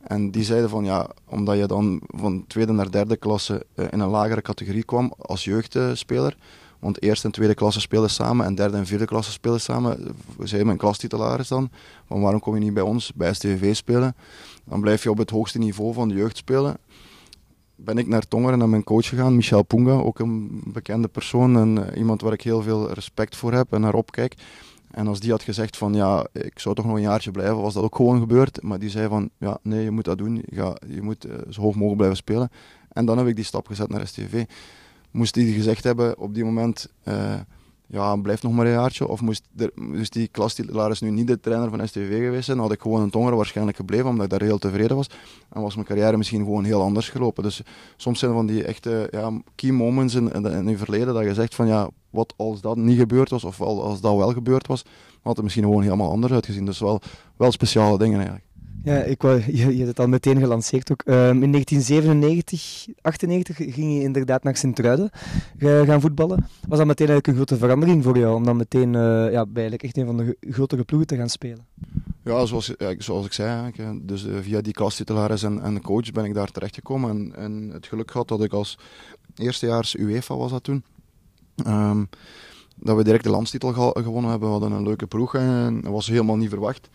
En die zeiden van ja, omdat je dan van tweede naar derde klasse uh, in een lagere categorie kwam als jeugdspeler, want eerste en tweede klasse speelden samen en derde en vierde klasse speelden samen, zei mijn klastitularis dan, van waarom kom je niet bij ons, bij STVV spelen? Dan blijf je op het hoogste niveau van de jeugd spelen ben ik naar Tongeren naar mijn coach gegaan, Michel Punga, ook een bekende persoon en eh, iemand waar ik heel veel respect voor heb en naar opkijk. En als die had gezegd van ja, ik zou toch nog een jaartje blijven, was dat ook gewoon gebeurd. Maar die zei van ja, nee, je moet dat doen, je, je moet uh, zo hoog mogelijk blijven spelen. En dan heb ik die stap gezet naar STV. Moest die gezegd hebben op die moment, uh, ja, blijf nog maar een jaartje. Of moest er, die klastitularis nu niet de trainer van STV geweest zijn, had ik gewoon een tonger waarschijnlijk gebleven, omdat ik daar heel tevreden was. En was mijn carrière misschien gewoon heel anders gelopen. Dus soms zijn van die echte ja, key moments in, in, in je verleden dat je zegt van ja, wat als dat niet gebeurd was, of als dat wel gebeurd was, had het misschien gewoon helemaal anders uitgezien. Dus wel, wel speciale dingen eigenlijk. Ja, ik wou, je, je hebt het al meteen gelanceerd ook. Um, in 1997, 98 ging je inderdaad naar Sint-Truiden gaan voetballen. Was dat meteen eigenlijk een grote verandering voor jou, om dan meteen uh, ja, bij echt een van de grotere ploegen te gaan spelen? Ja, zoals, zoals ik zei, dus uh, via die klastitularis en, en coach ben ik daar terechtgekomen. En, en het geluk had dat ik als eerstejaars UEFA was dat toen. Um, dat we direct de landstitel gewonnen hebben. We hadden een leuke ploeg en dat was helemaal niet verwacht.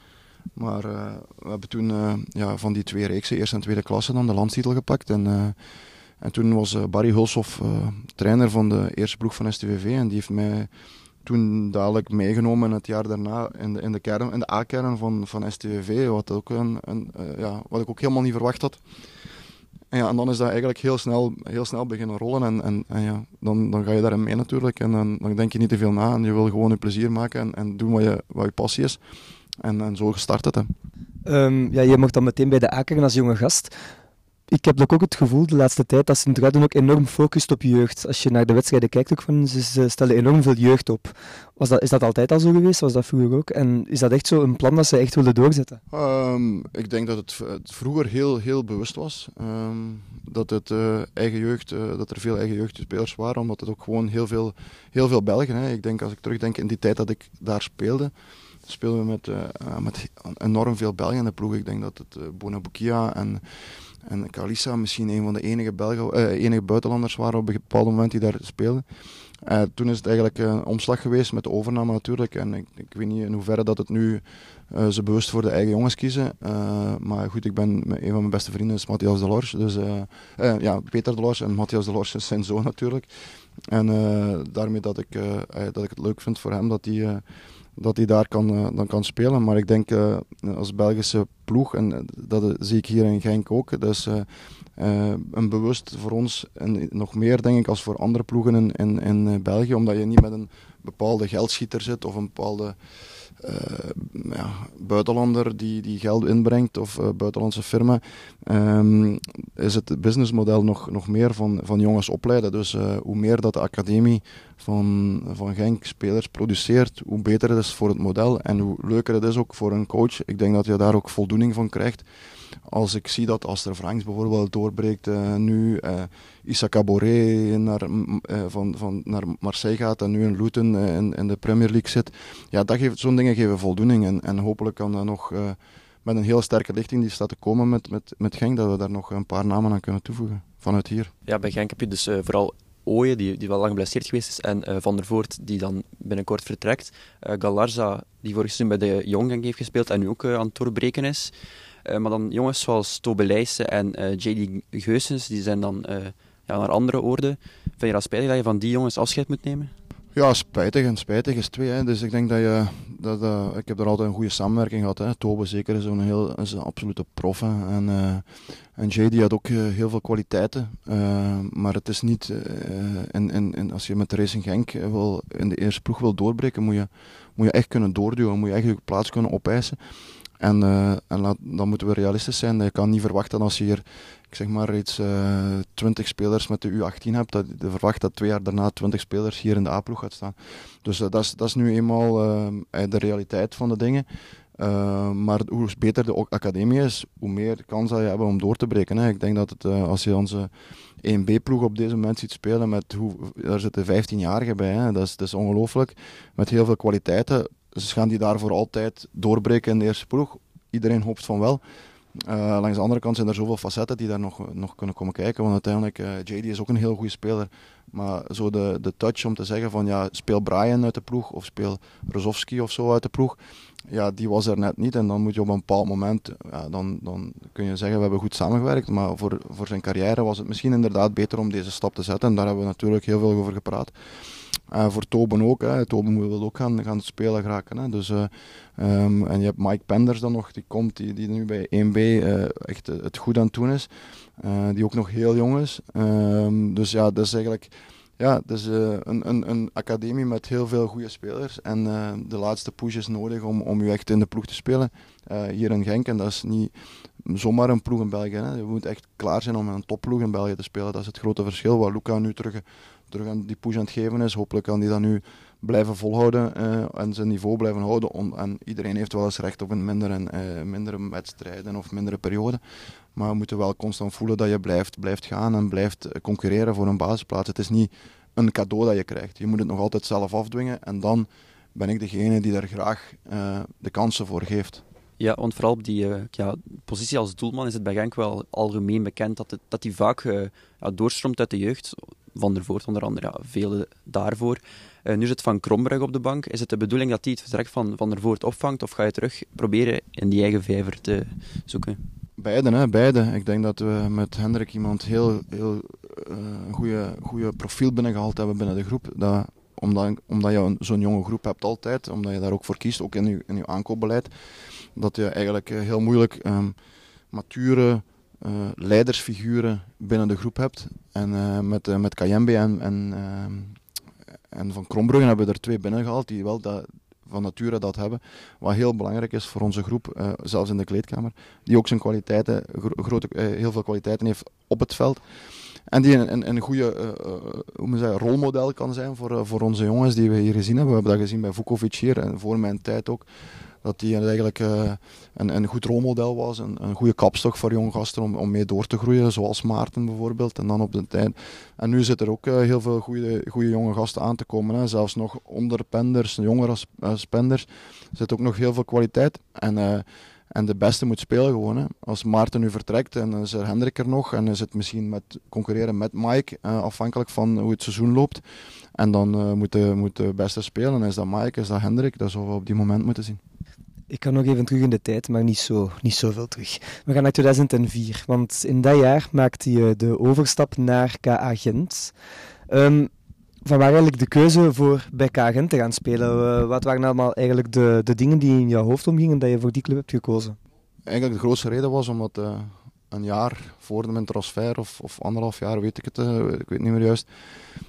Maar uh, we hebben toen uh, ja, van die twee reeksen, eerste en tweede klasse, dan de landstitel gepakt. En, uh, en toen was Barry Hulshoff trainer van de eerste ploeg van STVV. En die heeft mij toen dadelijk meegenomen het jaar daarna in de, in de, kern, in de A-kern van, van STVV. Wat, ook een, een ja, wat ik ook helemaal niet verwacht had. En, ja, en dan is dat eigenlijk heel snel, heel snel beginnen rollen. En, en, en ja, dan, dan ga je daarin mee natuurlijk. En dan, dan denk je niet te veel na. En je wil gewoon je plezier maken en, en doen wat je, wat je passie is. En, en zo gestart het. Hè. Um, ja, je mocht dan meteen bij de Akeren als jonge gast. Ik heb ook het gevoel de laatste tijd dat Sint-Truiden ook enorm focust op jeugd. Als je naar de wedstrijden kijkt, ook van, ze stellen enorm veel jeugd op. Was dat, is dat altijd al zo geweest? Was dat vroeger ook? En is dat echt zo een plan dat ze echt willen doorzetten? Um, ik denk dat het, het, vroeger heel, heel bewust was. Um, dat, het, uh, eigen jeugd, uh, dat er veel eigen jeugdspelers waren, omdat het ook gewoon heel veel, heel veel Belgen. Hè. Ik denk, als ik terugdenk in die tijd dat ik daar speelde, speelden we met, uh, met enorm veel Belgen in de ploeg. Ik denk dat het uh, Bonabukia en, en Kalisa misschien een van de enige, Belgen, enige buitenlanders waren op een bepaald moment die daar speelden. toen is het eigenlijk een omslag geweest met de overname natuurlijk. En ik, ik weet niet in hoeverre dat het nu ze bewust voor de eigen jongens kiezen. maar goed, ik ben een van mijn beste vrienden is Matthias Delors. Dus, ja, Peter Delors en Matthias Delors is zijn zoon natuurlijk. En daarmee dat ik, dat ik het leuk vind voor hem dat hij dat hij daar kan, uh, dan kan spelen. Maar ik denk uh, als Belgische ploeg, en dat zie ik hier in Genk ook, dat is een bewust voor ons en nog meer denk ik als voor andere ploegen in, in, België, omdat je niet met een bepaalde geldschieter zit of een bepaalde ja, buitenlander die, die geld inbrengt of buitenlandse firma, um, is het businessmodel nog, nog meer van, van jongens opleiden. Dus hoe meer dat de academie van, van Genk spelers produceert, hoe beter het is voor het model en hoe leuker het is ook voor een coach. Ik denk dat je daar ook voldoening van krijgt als ik zie dat Aster Franks bijvoorbeeld doorbreekt uh, nu, uh, Issa Caboret naar, uh, van, van naar Marseille gaat en nu in Luton in, in, de Premier League zit. Ja, dat geeft, zo'n dingen geven voldoening. En, en hopelijk kan dat nog met een heel sterke lichting die staat te komen met, met, met Genk, dat we daar nog een paar namen aan kunnen toevoegen vanuit hier. Ja, bij Genk heb je dus vooral Ooyen, die, die wel lang geblesseerd geweest is, en Van der Voort, die dan binnenkort vertrekt. Galarza, die vorig seizoen bij de Genk heeft gespeeld en nu ook aan het doorbreken is. Uh, maar dan jongens zoals Tobe Leijsen en uh, eh, JD Geusens, die zijn dan uh, ja, naar andere oorden. Vind je dat spijtig dat je van die jongens afscheid moet nemen? Ja, spijtig en spijtig is twee. Hè. Dus ik denk dat je, dat, uh, ik heb er altijd een goede samenwerking gehad. Hè. Tobe zeker is een, heel, is een absolute prof. En, uh, en JD had ook uh, heel veel kwaliteiten. maar het is niet, in, in, in, als je met Racing Genk wil, in de eerste ploeg wil doorbreken, moet je, moet je echt kunnen doorduwen. Moet je echt je plaats kunnen opeisen. En, uh, en dan moeten we realistisch zijn. Je kan niet verwachten als je hier, ik zeg maar, iets uh, 20 spelers met de U18 hebt, dat je verwacht dat twee jaar daarna 20 spelers hier in de A-ploeg gaat staan. Dus uh, dat, is, nu eenmaal de realiteit van de dingen. maar hoe beter de academie is, hoe meer kans dat je hebt om door te breken. Hè. Ik denk dat het, als je onze 1B-ploeg op deze moment ziet spelen, met hoe, daar zitten 15-jarigen bij. Hè. Dat is, dat is ongelooflijk. Met heel veel kwaliteiten dus gaan die daarvoor altijd doorbreken in de eerste ploeg? Iedereen hoopt van wel. Uh, langs de andere kant zijn er zoveel facetten die daar nog, nog kunnen komen kijken. Want uiteindelijk, uh, eh, JD is ook een heel goede speler. Maar zo de, de touch om te zeggen van ja, speel Brian uit de ploeg of speel Rozovski of zo uit de ploeg. Ja, die was er net niet. En dan moet je op een bepaald moment, ja, dan, dan kun je zeggen we hebben goed samengewerkt. Maar voor, voor zijn carrière was het misschien inderdaad beter om deze stap te zetten. En daar hebben we natuurlijk heel veel over gepraat. Uh, voor Toben ook. Hè. Toben wil ook gaan, gaan spelen geraken. Hè. Dus, uh, um, en je hebt Mike Penders dan nog, die komt, die, die nu bij 1B uh, eh, echt het goed aan het doen is. die ook nog heel jong is. Um, dus ja, dat is eigenlijk ja, dus, een, een, een academie met heel veel goede spelers. En de laatste push is nodig om, om je echt in de ploeg te spelen. hier in Genk. En dat is niet zomaar een ploeg in België. Hè. Je moet echt klaar zijn om een topploeg in België te spelen. Dat is het grote verschil. Waar Luca nu terug terug aan die push aan het geven is. Hopelijk kan hij dat nu blijven volhouden en zijn niveau blijven houden. en iedereen heeft wel eens recht op een mindere, mindere wedstrijden of mindere periode. Maar we moeten wel constant voelen dat je blijft, blijft gaan en blijft concurreren voor een basisplaats. Het is niet een cadeau dat je krijgt. Je moet het nog altijd zelf afdwingen en dan ben ik degene die daar graag uh, de kansen voor geeft. Ja, want vooral op die uh, ja, positie als doelman is het bij Genk wel algemeen bekend dat, dat die vaak uh, ja, doorstroomt uit de jeugd. Van der Voort onder andere, ja, vele daarvoor. nu is het Van Krombrug op de bank. Is het de bedoeling dat hij het vertrek van Van der Voort opvangt of ga je terug proberen in die eigen vijver te zoeken? Beide, hè, beide. Ik denk dat we met Hendrik iemand heel, heel uh, goede, goede profiel binnengehaald hebben binnen de groep. Dat, omdat, omdat je zo'n jonge groep hebt altijd, omdat je daar ook voor kiest, ook in je, in aankoopbeleid, dat je eigenlijk eh, heel moeilijk um, mature uh, leidersfiguren binnen de groep hebt. En uh, met, uh, met Kayembe en, en, en Van Krombruggen hebben we er twee binnengehaald die wel dat, van nature dat hebben. Wat heel belangrijk is voor onze groep, zelfs in de kleedkamer. Die ook zijn kwaliteiten, grote, heel veel kwaliteiten heeft op het veld. En die een, een, een goede hoe moet zeggen, rolmodel kan zijn voor, voor onze jongens die we hier gezien hebben. We hebben dat gezien bij Vukovic hier en voor mijn tijd ook. Dat hij eigenlijk uh, een, een goed rolmodel was. Een, een goede kapstok voor jonge gasten om, om mee door te groeien. Zoals Maarten bijvoorbeeld. En dan op de tijd. En nu zitten er ook heel veel goede, goede jonge gasten aan te komen. Hè. Zelfs nog onder Penders, jonger als, als Penders. Er zit ook nog heel veel kwaliteit. En en de beste moet spelen gewoon. Hè. Als Maarten nu vertrekt en is er Hendrik er nog en is het misschien met concurreren met Mike, afhankelijk van hoe het seizoen loopt. En dan uh, moet, de, moet de beste spelen. Is dat Mike, is dat Hendrik? Dat zullen we op die moment moeten zien. Ik kan nog even terug in de tijd, maar niet, zo, niet zoveel terug. We gaan naar 2004, want in dat jaar maakte je de overstap naar KA Gent. Um, van waar eigenlijk de keuze voor bij Gent te gaan spelen? wat waren allemaal eigenlijk de, de dingen die in jouw hoofd omgingen dat je voor die club hebt gekozen? Eigenlijk de grootste reden was omdat uh, een jaar voor mijn transfer, of, of anderhalf jaar weet ik het, uh, ik weet niet meer juist,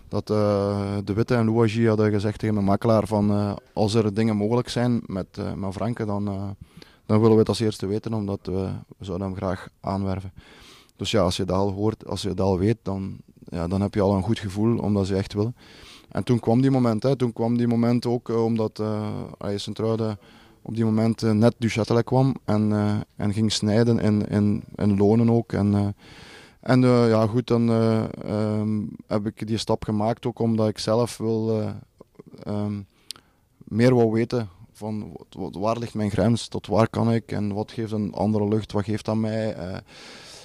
dat uh, De Witte en Louagie hadden gezegd tegen mijn makelaar van als er dingen mogelijk zijn met, met Franke, dan, dan willen we het als eerste weten, omdat we, zouden hem graag aanwerven. Dus ja, als je dat al hoort, als je dat al weet, dan, ja, dan heb je al een goed gevoel omdat ze echt willen. En toen kwam die moment, hè, toen kwam die moment ook uh, omdat uh, Sint-Truiden op die moment uh, net Duchâtelet kwam en, en ging snijden in, in, in lonen ook. En, en ja, goed, dan um, heb ik die stap gemaakt ook omdat ik zelf wil um, meer wil weten van waar ligt mijn grens, tot waar kan ik en wat geeft een andere lucht, wat geeft dat mij.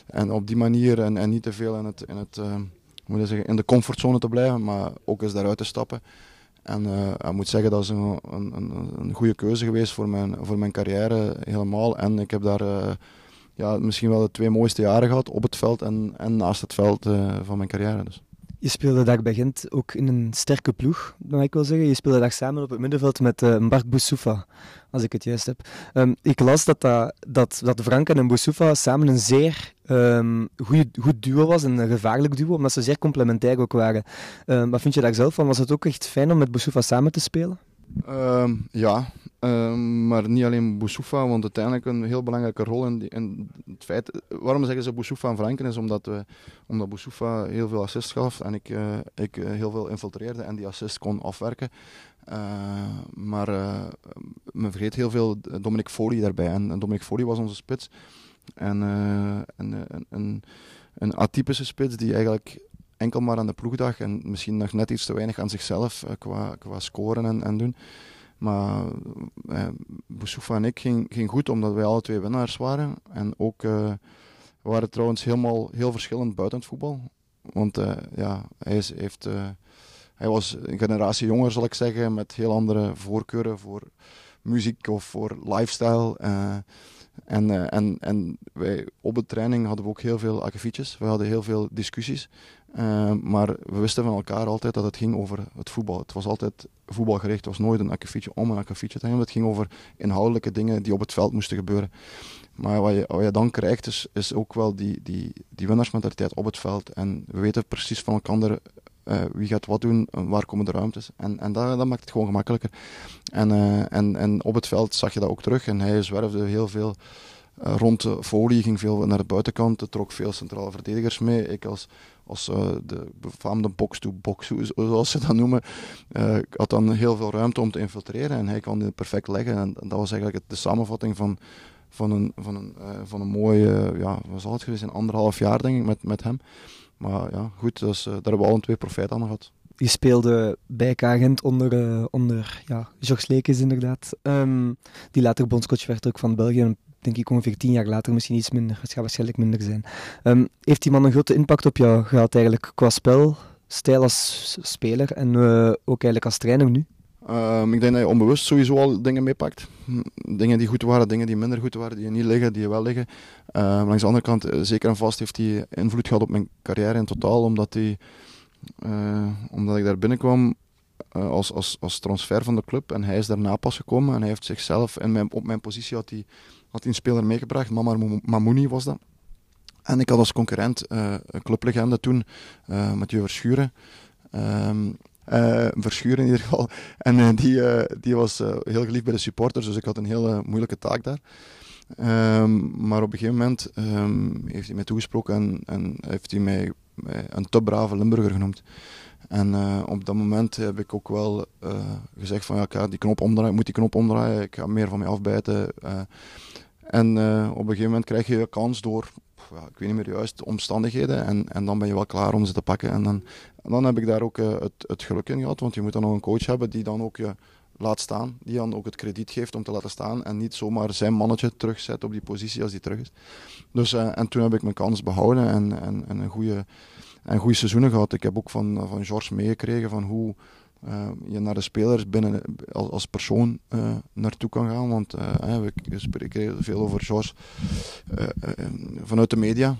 en op die manier en, en niet te veel in het, in het moet zeggen, in de comfortzone te blijven, maar ook eens daaruit te stappen. En uh, ik moet zeggen, dat is een, een, een, goede keuze geweest voor mijn, voor mijn carrière helemaal. En ik heb daar uh, ja, misschien wel de twee mooiste jaren gehad op het veld en, en naast het veld uh, van mijn carrière. Dus. Je speelde daar bij Gent ook in een sterke ploeg, mag ik wel zeggen. Je speelde daar samen op het middenveld met uh, Mark Boussoufa, als ik het juist heb. Um, ik las dat, dat, dat, Franken en Boussoufa samen een zeer um, goed duo was, een gevaarlijk duo, omdat ze zeer complementair ook waren. Um, wat vind je daar zelf van? Was het ook echt fijn om met Boussoufa samen te spelen? ja, Ehm, maar niet alleen Boussoufa, want uiteindelijk een heel belangrijke rol in, in het feit. Waarom zeggen ze Boussoufa en Franken? Is omdat, we, omdat Boussoufa heel veel assist gaf en ik, uh, ik uh, heel veel infiltreerde en die assist kon afwerken. Uh, maar men vergeet heel veel Dominic Foley daarbij. En, Dominic Foley was onze spits. En een, een, een atypische spits die eigenlijk enkel maar aan de ploegdag en misschien nog net iets te weinig aan zichzelf qua, qua scoren en, en doen. Maar eh, Boussoufa en ik ging, goed, omdat wij alle twee winnaars waren. En ook we waren trouwens helemaal heel verschillend buiten het voetbal. Want ja, hij, is, heeft, hij was een generatie jonger, zal ik zeggen, met heel andere voorkeuren voor muziek of voor lifestyle. En, en, en wij op de training hadden we ook heel veel akkefietjes. We hadden heel veel discussies. Uh, maar we wisten van elkaar altijd dat het ging over het voetbal. Het was altijd voetbalgericht. Het was nooit een akkefietje om een akkefietje te hebben. Het ging over inhoudelijke dingen die op het veld moesten gebeuren. Maar wat je, wat je dan krijgt is, is ook wel die, die, die winnaarsmentaliteit op het veld. En we weten precies van elkaar uh, wie gaat wat doen, waar komen de ruimtes. En, en dat, dat maakt het gewoon gemakkelijker. En, uh, en, en op het veld zag je dat ook terug. En hij zwerfde heel veel rond de folie, ging veel naar de buitenkant, trok veel centrale verdedigers mee. Ik als, als de befaamde box-to-box, zoals ze dat noemen, had dan heel veel ruimte om te infiltreren en hij kon dit perfect leggen. En, dat was eigenlijk de samenvatting van, van, een, van, een, van een mooie, ja, wat zal het geweest, een anderhalf jaar denk ik met, met hem. Maar ja, goed, dus, daar hebben we al een twee profijt aan gehad. Je speelde bij Kagent onder, uh, onder ja, Georges Lekes inderdaad. Um, die later bondscoach werd ook van België. Denk ik ongeveer tien jaar later, misschien iets minder. Het gaat waarschijnlijk minder zijn. Um, heeft die man een grote impact op jou gehad eigenlijk qua spel, stijl als speler en uh, ook eigenlijk als trainer nu? Um, ik denk dat je onbewust sowieso al dingen meepakt. Dingen die goed waren, dingen die minder goed waren, die niet liggen, die wel liggen. Uh, langs de andere kant, zeker en vast heeft hij invloed gehad op mijn carrière in totaal, omdat hij uh, omdat ik daar binnenkwam uh, als, als, als transfer van de club en hij is daarna pas gekomen en hij heeft zichzelf in mijn, op mijn positie had hij, had hij een speler meegebracht, Mamar Mamouni was dat. En ik had als concurrent een clublegende toen, Mathieu Verschuren. Um, uh, Verschuren in ieder geval. En uh, die, uh, die was heel geliefd bij de supporters, dus ik had een hele moeilijke taak daar. Um, maar op een gegeven moment um, heeft hij mij toegesproken en, en heeft hij mij een te brave Limburger genoemd. En op dat moment heb ik ook wel gezegd van ja, ik ga die knop omdraaien, moet die knop omdraaien, ik ga meer van mij afbijten. En op een gegeven moment krijg je een kans door, ik weet niet meer juist, omstandigheden. En, en dan ben je wel klaar om ze te pakken. En dan, dan heb ik daar ook het, het geluk in gehad, want je moet dan nog een coach hebben die dan ook je laat staan. Die dan ook het krediet geeft om te laten staan. En niet zomaar zijn mannetje terugzet op die positie als die terug is. Dus, uh, en toen heb ik mijn kans behouden en, en, en een goede, en goede seizoenen gehad. Ik heb ook van, van George meegekregen van hoe uh, je naar de spelers binnen als, als persoon uh, naartoe kan gaan. Want uh, we spreken veel over George vanuit de media.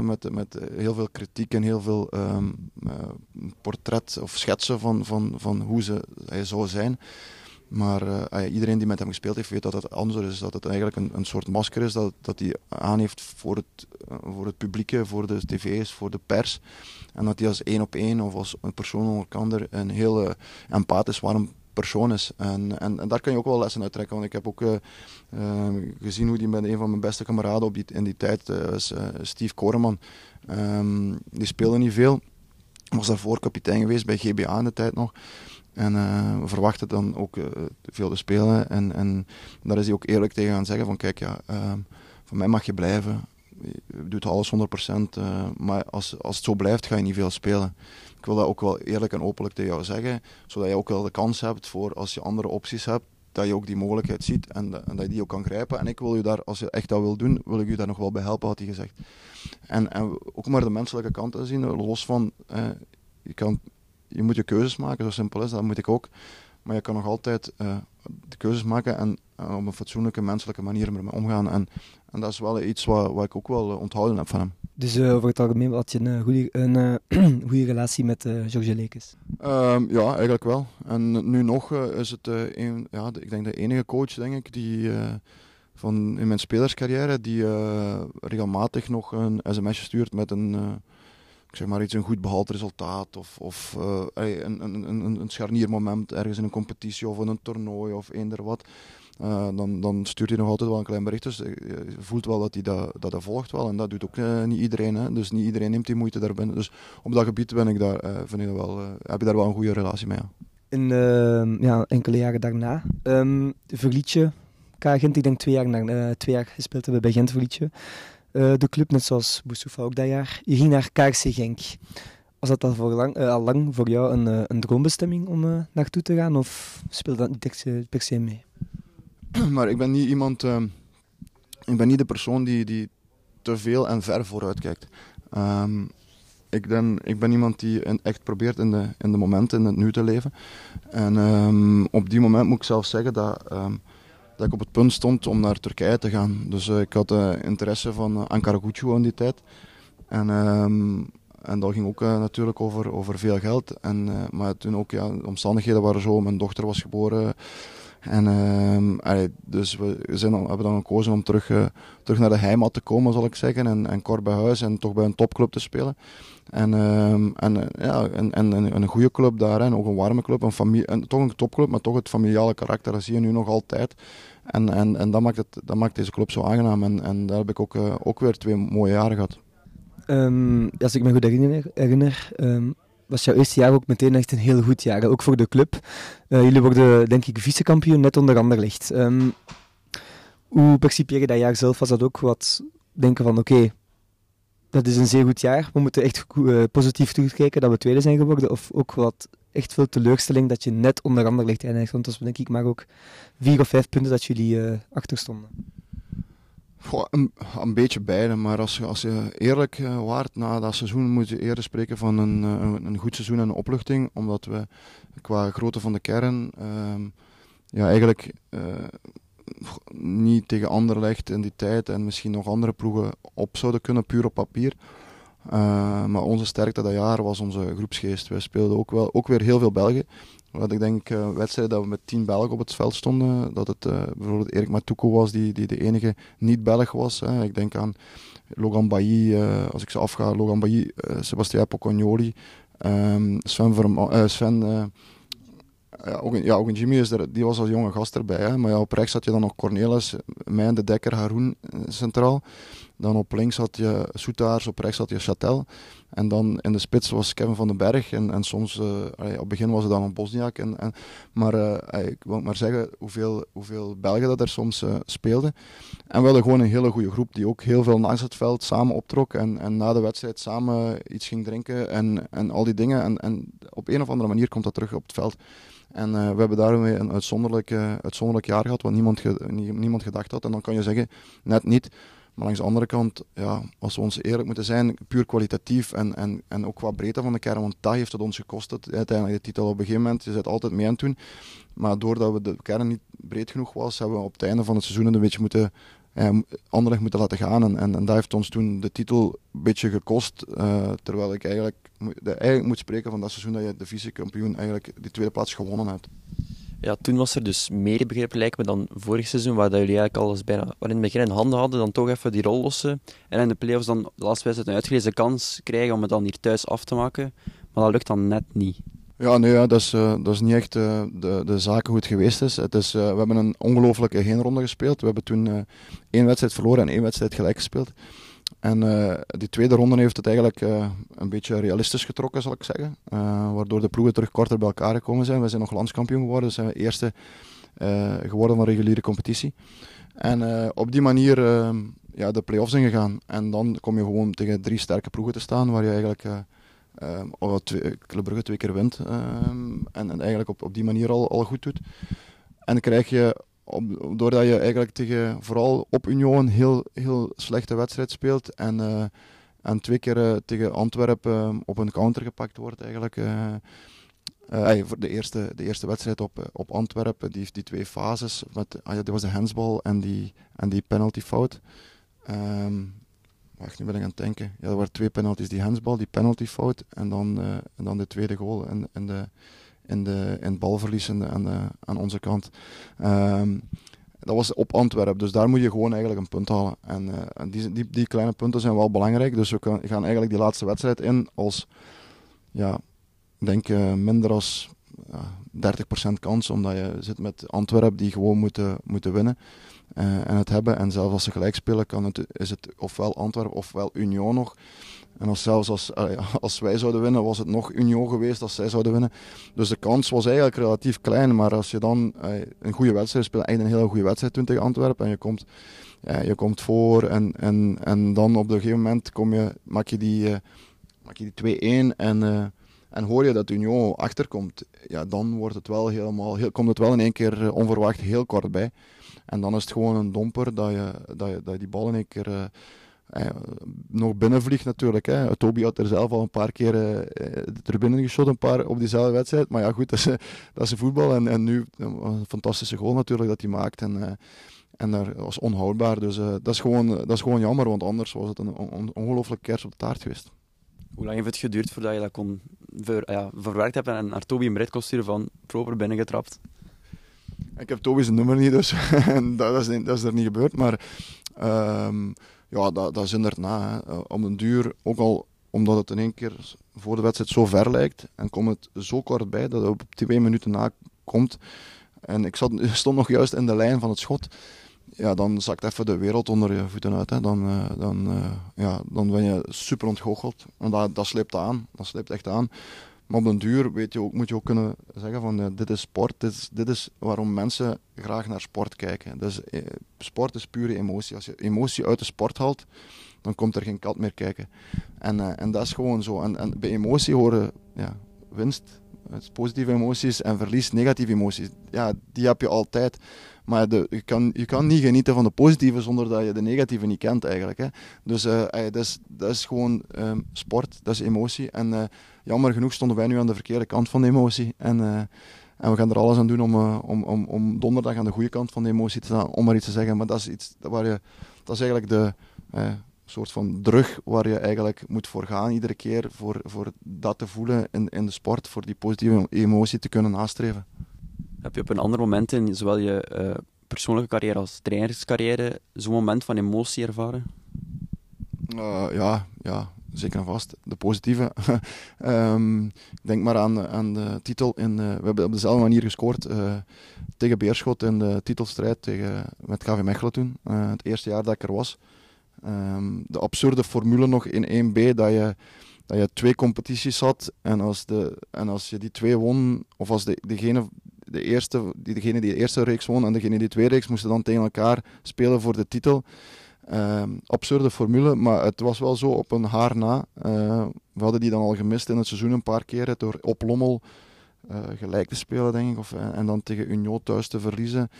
met, met heel veel kritiek en heel veel um, portret of schetsen van, van, van hoe ze, hij zou zijn. Maar uh, iedereen die met hem gespeeld heeft, weet dat het anders is. Dat het eigenlijk een, een soort masker is dat, dat hij aan heeft voor het, uh, voor het publiek, voor de tv's, voor de pers. En dat hij als één op één of als een persoon onder elkaar een heel empathisch, warm persoon is. En, en, daar kan je ook wel lessen uit trekken. Want ik heb ook gezien hoe hij met een van mijn beste kameraden op die, in die tijd, Steve Koreman, um, die speelde niet veel. Was daarvoor kapitein geweest bij GBA in de tijd nog. En uh, we verwachten dan ook uh, veel te spelen. En, en daar is hij ook eerlijk tegen gaan zeggen van kijk, ja, uh, van mij mag je blijven. Je doet alles 100%. maar als, als het zo blijft, ga je niet veel spelen. Ik wil dat ook wel eerlijk en openlijk tegen jou zeggen. Zodat je ook wel de kans hebt voor als je andere opties hebt. Dat je ook die mogelijkheid ziet en, en dat je die ook kan grijpen. En ik wil je daar, als je echt dat wil doen, wil ik je daar nog wel bij helpen, had hij gezegd. En, en ook maar de menselijke kant te zien, los van, je kan je moet je keuzes maken, zo simpel is dat, moet ik ook. Maar je kan nog altijd uh, de keuzes maken en uh, op een fatsoenlijke, menselijke manier ermee omgaan. En, en dat is wel iets wat, wat ik ook wel uh, onthouden heb van hem. Dus over het algemeen had je een goede, een, goede relatie met George Lekes? Um, ja, eigenlijk wel. En nu nog is het een, ja, ik denk de enige coach denk ik, die van in mijn spelerscarrière die regelmatig nog een sms'je stuurt met een zeg maar iets, een goed behaald resultaat of, of uh, een, een, een, een scharniermoment ergens in een competitie of in een toernooi of eender wat. Uh, dan, dan stuurt hij nog altijd wel een klein bericht. Dus je voelt wel dat hij dat, dat, dat volgt wel. En dat doet ook uh, niet iedereen. Hè. Dus niet iedereen neemt die moeite daarbinnen. Dus op dat gebied ben ik daar, ik wel, heb je daar wel een goede relatie mee. Ja. In ja, enkele jaren daarna um, verliet je K-Gent. Ik denk twee jaar, na, twee jaar gespeeld hebben bij Gent verliet. Uh, de club, net zoals Boussoufa ook dat jaar. Je ging naar KRC Genk. Was dat al, voor lang, uh, al lang voor jou een, uh, een droombestemming om naartoe te gaan of speelde dat niet per se mee? Maar ik ben niet iemand, ik ben niet de persoon die, die te veel en ver vooruit kijkt. Um, ik, ben, ik ben iemand die echt probeert in de, in de momenten, in het nu te leven. En um, op die moment moet ik zelf zeggen dat dat ik op het punt stond om naar Turkije te gaan. Dus uh, ik had uh, interesse van uh, Ankara Gucci in die tijd. En, um, en dat ging ook natuurlijk over, over veel geld. En, maar toen ook, ja, de omstandigheden waren zo. Mijn dochter was geboren. En, ehm, dus we hebben dan gekozen om terug, eh, terug naar de heimat te komen, zal ik zeggen. En, en kort bij huis en toch bij een topclub te spelen. En, ehm, en, eh, ja, en, en, en een goede club daar, en ook een warme club. Een familie, en, toch een topclub, maar toch het familiale karakter, dat zie je nu nog altijd. En, en, en dat, maakt het, dat maakt deze club zo aangenaam. En, en daar heb ik ook, uh, ook weer twee mooie jaren gehad. Um, als ik me goed herinner, herinner was jouw eerste jaar ook meteen echt een heel goed jaar, ook voor de club. Uh, jullie worden, denk ik, vice-kampioen net onder Anderlecht. Um, hoe percipieer je dat jaar zelf? Was dat ook wat denken van, oké, dat is een zeer goed jaar, we moeten echt uh, positief terugkijken dat we tweede zijn geworden? Of ook wat echt veel teleurstelling dat je net onder Anderlecht eindigt? Want dat was denk ik maar ook vier of vijf punten dat jullie uh, achter stonden. Goh, een, een, beetje beide, maar als als je eerlijk uh, waart na dat seizoen, moet je eerder spreken van een, een, een, goed seizoen en een opluchting. Omdat we qua grootte van de kern uh, ja, eigenlijk uh, niet tegen Anderlecht in die tijd en misschien nog andere ploegen op zouden kunnen, puur op papier. Maar onze sterkte dat jaar was onze groepsgeest. Wij speelden ook, wel, ook weer heel veel Belgen. Wat ik denk, uh, wedstrijden dat we met tien Belgen op het veld stonden. Dat het uh, bijvoorbeeld Erik Matuko was die, die de enige niet-Belg was. Hè. Ik denk aan Logan Bailly, uh, als ik ze afga, Logan Bailly, Sebastien Pocognoli, um, Sven, Sven ja, ook, een, ja, ook Jimmy is er, die was als jonge gast erbij. Hè. Maar ja, op rechts had je dan nog Cornelis, mij de Dekker, Haroon centraal. Dan op links had je Soetaars, op rechts had je Chatel. En dan in de spits was Kevin van den Berg. En, en soms, allee, op het begin was het dan een Bosniak. En, en, maar uh, ik wil maar zeggen hoeveel, hoeveel Belgen dat er soms uh, speelden. En we hadden gewoon een hele goede groep die ook heel veel langs het veld samen optrok. En, en na de wedstrijd samen iets ging drinken en, en al die dingen. En, en op een of andere manier komt dat terug op het veld. En we hebben daarmee een uitzonderlijk, uitzonderlijk jaar gehad, wat niemand, niemand gedacht had. En dan kan je zeggen, net niet. Maar langs de andere kant, ja, als we ons eerlijk moeten zijn, puur kwalitatief en, en, en ook qua breedte van de kern, want dat heeft het ons gekost, het, uiteindelijk de titel op een gegeven moment. Je zit altijd mee aan het doen. Maar doordat we de kern niet breed genoeg was, hebben we op het einde van het seizoen een beetje moeten Anderlecht moeten laten gaan. En, en, en, dat heeft ons toen de titel een beetje gekost. Uh, terwijl ik eigenlijk, eigenlijk moet spreken van dat seizoen dat je de vice-kampioen eigenlijk die tweede plaats gewonnen hebt. Ja, toen was er dus meer begrip lijkt me dan vorig seizoen, waar dat jullie eigenlijk alles bijna waar in het begin in handen hadden, dan toch even die rol lossen. En in de play-offs dan de laatste wedstrijd een uitgelezen kans krijgen om het dan hier thuis af te maken. Maar dat lukt dan net niet. Ja, nee, ja, dat, is, uh, dat is niet echt uh, de, de zaken hoe het geweest is. Het is uh, we hebben een ongelooflijke heenronde gespeeld. We hebben toen één wedstrijd verloren en één wedstrijd gelijk gespeeld. En die tweede ronde heeft het eigenlijk een beetje realistisch getrokken, zal ik zeggen. waardoor de ploegen terug korter bij elkaar gekomen zijn. We zijn nog landskampioen geworden, dus zijn we eerste geworden van reguliere competitie. En op die manier ja, de play-offs ingegaan. En dan kom je gewoon tegen drie sterke ploegen te staan, waar je eigenlijk of twee, Brugge twee keer wint en, en, eigenlijk op, op die manier al, al goed doet. En dan krijg je, op, doordat je eigenlijk tegen, vooral op Union heel, heel slechte wedstrijd speelt en, uh, en twee keer uh, tegen Antwerpen op een counter gepakt wordt eigenlijk. Voor de eerste, de eerste wedstrijd op, op Antwerpen, die, die twee fases, met, ah ja, die was de handsbal en die, en die penalty fout. Um, wacht, nu ben ik aan het denken. Ja, er waren twee penalties. Die handsbal, die penalty fout en dan, en dan de tweede goal en, en, de, in, de, in het balverlies aan, aan onze kant. Um, dat was op Antwerpen, dus daar moet je gewoon eigenlijk een punt halen. En, en die, die, die, kleine punten zijn wel belangrijk, dus we gaan eigenlijk die laatste wedstrijd in als, ja, denk uh, minder als ja, 30% kans, omdat je zit met Antwerpen die gewoon moeten, moeten winnen uh, en het hebben. En zelfs als ze gelijk spelen, kan het, is het ofwel Antwerpen ofwel Union nog. En als zelfs als, uh, als wij zouden winnen, was het nog Union geweest als zij zouden winnen. Dus de kans was eigenlijk relatief klein. Maar als je dan uh, een goede wedstrijd speelt, eigenlijk een hele goede wedstrijd toen tegen Antwerpen, en je komt, je komt voor en, en, en dan op een gegeven moment kom je, maak je die, maak je die 2-1 en en hoor je dat Union achterkomt, ja, dan wordt het wel helemaal, heel, komt het wel in één keer onverwacht heel kort bij. En dan is het gewoon een domper dat je, dat je, dat je die bal in één keer eh, nog binnenvliegt natuurlijk. Hè. Toby had er zelf al een paar keer uh, er binnen geschot, een paar op diezelfde wedstrijd. Maar ja, goed, dat is, dat is voetbal. En, en nu een fantastische goal natuurlijk dat hij maakt. En, uh, en dat was onhoudbaar. Dus dat, is gewoon, dat is gewoon jammer, want anders was het een on ongelooflijke kers op de taart geweest. Hoe lang heeft het geduurd voordat je dat kon ver, ja, verwerkt hebben en naar Toby een kon sturen van proper binnengetrapt? Ik heb Toby zijn nummer niet, dus dat, is, dat is er niet gebeurd. Maar ehm, ja, dat, dat is inderdaad. Hè. Eh, Om een duur, ook al omdat het in één keer voor de wedstrijd zo ver lijkt, en komt het zo kort bij dat het op twee minuten na komt. En ik zat, stond nog juist in de lijn van het schot. Ja, dan zakt even de wereld onder je voeten uit. Hè. Dan, eh, dan, eh, ja, dan ben je super ontgoocheld. En dat, dat sleept aan. Dat sleept echt aan. Maar op den duur weet je ook, moet je ook kunnen zeggen van dit is sport, dit is, dit is waarom mensen graag naar sport kijken. Dus eh, sport is pure emotie. Als je emotie uit de sport haalt, dan komt er geen kat meer kijken. En, eh, en dat is gewoon zo. En, en bij emotie horen ja, winst, positieve emoties en verlies, negatieve emoties. Ja, die heb je altijd. Maar de, je, kan, je kan niet genieten van de positieve zonder dat je de negatieve niet kent eigenlijk. Hè. Dus eh, dat, is, dat is gewoon ehm, sport, dat is emotie. En jammer genoeg stonden wij nu aan de verkeerde kant van de emotie. En, eh, en we gaan er alles aan doen om, eh, om, om, om donderdag aan de goede kant van de emotie te staan, om maar iets te zeggen. Maar dat is, iets waar je, dat is eigenlijk de eh, soort van drug waar je eigenlijk moet voor gaan iedere keer. Voor, voor dat te voelen in, in de sport, voor die positieve emotie te kunnen nastreven. Heb je op een ander moment in zowel je persoonlijke carrière als trainerscarrière zo'n moment van emotie ervaren? Ja, ja, zeker en vast. De positieve. Ik denk maar aan, aan de titel. In, we hebben op dezelfde manier gescoord eh, tegen Beerschot in de titelstrijd tegen, met KV Mechelen toen. Eh, het eerste jaar dat ik er was. Ehm, de absurde formule nog in 1B dat je, dat je twee competities had. En als, de, en als je die twee won, of als de, degene, de eerste, die, degene die de eerste reeks won en degene die de tweede reeks moesten dan tegen elkaar spelen voor de titel. Ehm, absurde formule, maar het was wel zo op een haar na. Eh, we hadden die dan al gemist in het seizoen een paar keren door op Lommel eh, gelijk te spelen, denk ik, of, eh, en dan tegen Union thuis te verliezen.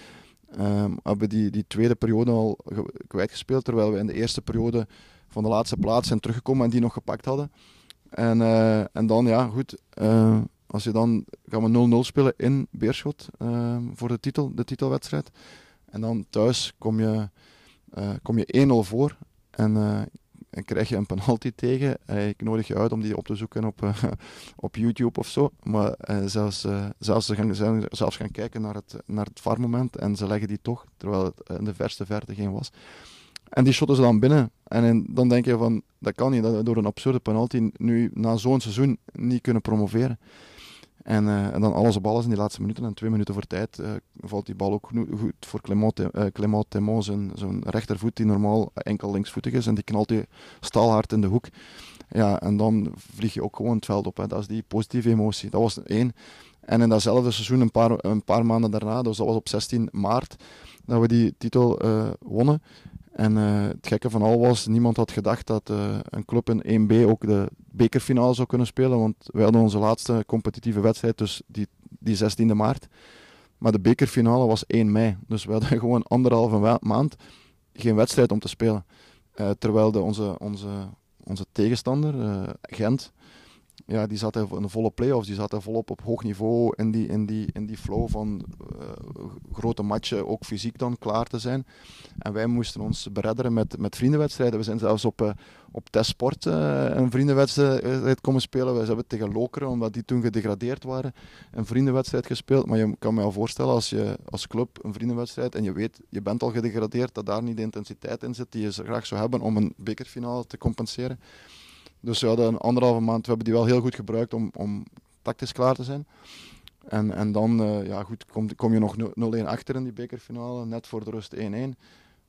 Ehm, hebben die, die tweede periode al ge- kwijtgespeeld, terwijl we in de eerste periode van de laatste plaats zijn teruggekomen en die nog gepakt hadden. En, eh, en dan, ja, goed, als je dan gaan we 0-0 spelen in Beerschot ehm, voor de, titel, de titelwedstrijd. En dan thuis kom je, eh, kom je 1-0 voor en, eh, en krijg je een penalty tegen. Eh, ik nodig je uit om die op te zoeken op, op YouTube of zo. Maar zelfs, zelfs, ze gaan, ze zelfs gaan kijken naar het, naar het VAR-moment en ze leggen die toch, terwijl het in de verste verte geen was. En die shotten ze dan binnen. En dan denk je van, dat kan niet, dat door een absurde penalty nu na zo'n seizoen niet kunnen promoveren. En, eh, en dan alles op alles in die laatste minuten. En twee minuten voor tijd eh, valt die bal ook goed voor Clément, eh, Clément rechtervoet, die normaal enkel linksvoetig is. En die knalt hij staalhard in de hoek. Ja, en dan vlieg je ook gewoon het veld op. Hè. Dat is die positieve emotie. Dat was één. En in datzelfde seizoen, een paar, een paar maanden daarna, dus dat was op 16 maart, dat we die titel wonnen. En eh, het gekke van al was, niemand had gedacht dat eh, een club in 1B ook de bekerfinale zou kunnen spelen. Want wij hadden onze laatste competitieve wedstrijd, dus die, die 16e maart. Maar de bekerfinale was 1 mei. Dus we hadden gewoon anderhalve maand geen wedstrijd om te spelen. Eh, terwijl de, onze, onze, onze tegenstander, Gent, ja, die zaten in de volle play-offs. Die zaten volop op hoog niveau in die, in die, in die flow van eh, grote matchen, ook fysiek dan klaar te zijn. En wij moesten ons beredderen met, met vriendenwedstrijden. We zijn zelfs op, eh, op testsport eh, een vriendenwedstrijd komen spelen. We hebben tegen Lokeren, omdat die toen gedegradeerd waren, een vriendenwedstrijd gespeeld. Maar je kan me al voorstellen als je als club een vriendenwedstrijd en je weet, je bent al gedegradeerd, dat daar niet de intensiteit in zit die je graag zou hebben om een bekerfinale te compenseren. Dus we hadden een anderhalve maand, we hebben die wel heel goed gebruikt om, om tactisch klaar te zijn. En, en dan eh, ja, goed, kom, kom je nog 0-1 achter in die bekerfinale, net voor de rust 1-1.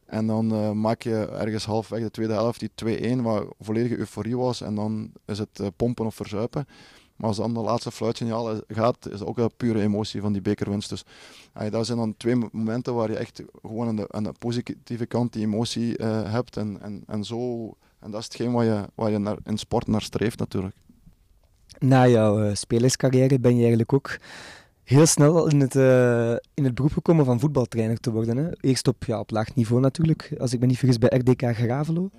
En dan eh, maak je ergens halfweg de tweede helft die 2-1, waar volledige euforie was. En dan is het eh, pompen of verzuipen. Maar als dan de laatste fluitsignaal gaat, is het ook een pure emotie van die bekerwinst. Dus ah, dat zijn dan twee mo- momenten waar je echt gewoon aan de, positieve kant die emotie hebt. En, en, en, zo, en dat is hetgeen waar je, waar je naar, in sport naar streeft natuurlijk. Na jouw eh, spelerscarrière ben je eigenlijk ook heel snel in het, eh, in het beroep gekomen van voetbaltrainer te worden. Hè? Eerst op, ja, op laag niveau natuurlijk, als ik me niet vergis bij RDK Gravelo.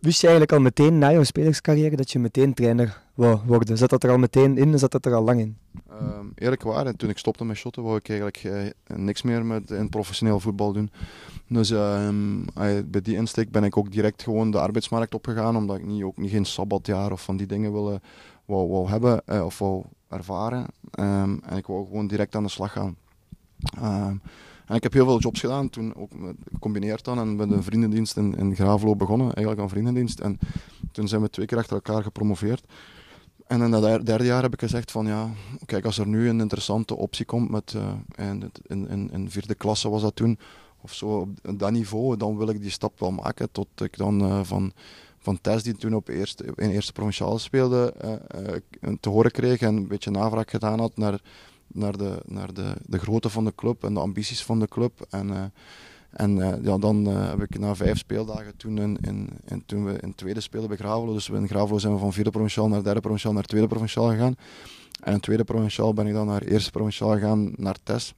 Wist je eigenlijk al meteen na jouw spelerscarrière dat je meteen trainer wou worden? Zat dat er al meteen in? Zat dat er al lang in? Ehm, eerlijk waar, en toen ik stopte met shotten, wou ik eigenlijk eh, niks meer met in professioneel voetbal doen. Dus ehm, eh, bij die insteek ben ik ook direct gewoon de arbeidsmarkt opgegaan, omdat ik niet, ook niet geen sabbatjaar of van die dingen wilde, wou, wou hebben eh, of wou ervaren. Ehm, en ik wou gewoon direct aan de slag gaan. Ik heb heel veel jobs gedaan, toen ook gecombineerd dan en met een vriendendienst in, in Gravelo begonnen, eigenlijk een vriendendienst. En toen zijn we twee keer achter elkaar gepromoveerd. En in dat der- derde jaar heb ik gezegd van ja, kijk als er nu een interessante optie komt met, eh, in, in, in, vierde klasse was dat toen, of zo op dat niveau, dan wil ik die stap wel maken tot ik dan eh, van, van Tess die toen op eerste, in eerste provinciale speelde, eh, te horen kreeg en een beetje navraag gedaan had naar, naar, de, naar de, de grootte van de club en de ambities van de club. En, eh, en eh, ja, dan eh, heb ik na vijf speeldagen, toen, in, in, toen we in tweede speelden bij Gravelo, dus we in Gravelo zijn we van vierde provinciaal naar derde provinciaal naar tweede provinciaal gegaan. En in tweede provinciaal ben ik dan naar eerste provinciaal gegaan, naar Tess.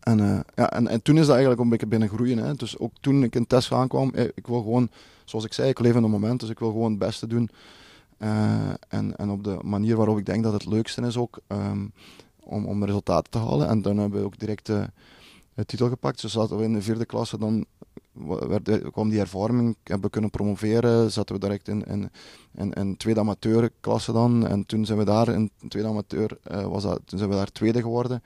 En, ja, en, en toen is dat eigenlijk een beetje binnen groeien. Hè. Dus ook toen ik in Tess aankwam, ik wil gewoon, zoals ik zei, ik leef in het moment, dus ik wil gewoon het beste doen. En, en op de manier waarop ik denk dat het leukste is ook, ehm, om, om resultaten te halen. En dan hebben we ook direct de titel gepakt. Dus zaten we in de vierde klasse, dan werd, kwam die ervaring, hebben we kunnen promoveren, zaten we direct in, in, in, in tweede amateurklasse dan. En toen zijn we daar, in tweede amateur, eh, was dat, toen zijn we daar tweede geworden.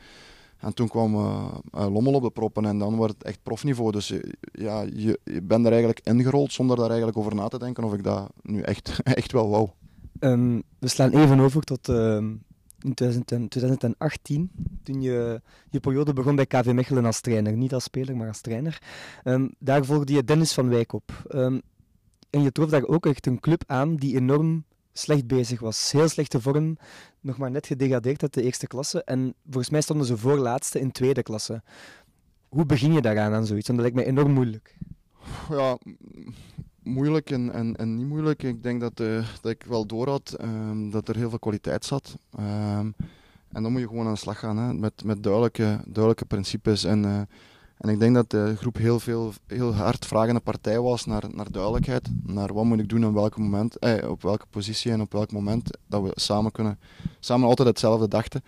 En toen kwam eh, Lommel op de proppen en dan wordt het echt profniveau. Dus ja, je, je bent er eigenlijk ingerold zonder daar eigenlijk over na te denken of ik dat nu echt, echt wel wou. Ehm, we slaan even over tot ehm, in 2000 en- 2018, toen je je periode begon bij KV Mechelen als trainer. Niet als speler, maar als trainer. Ehm, daar volgde je Dennis van Wijk op. Ehm, en je trof daar ook echt een club aan die enorm slecht bezig was. Heel slechte vorm, nog maar net gedegradeerd uit de eerste klasse. En volgens mij stonden ze voorlaatste in tweede klasse. Hoe begin je daaraan aan zoiets? Want dat lijkt mij enorm moeilijk. Ja, moeilijk en, en, en niet moeilijk. Ik denk dat, eh, dat ik wel door had ehm, dat er heel veel kwaliteit zat. Ehm, en dan moet je gewoon aan de slag gaan hè, met, met duidelijke, duidelijke principes. En, eh, en ik denk dat de groep heel, veel, heel hard vragende partij was naar, naar duidelijkheid. Naar wat moet ik doen op welk moment, eh, op welke positie en op welk moment. Dat we samen kunnen, samen altijd hetzelfde dachten.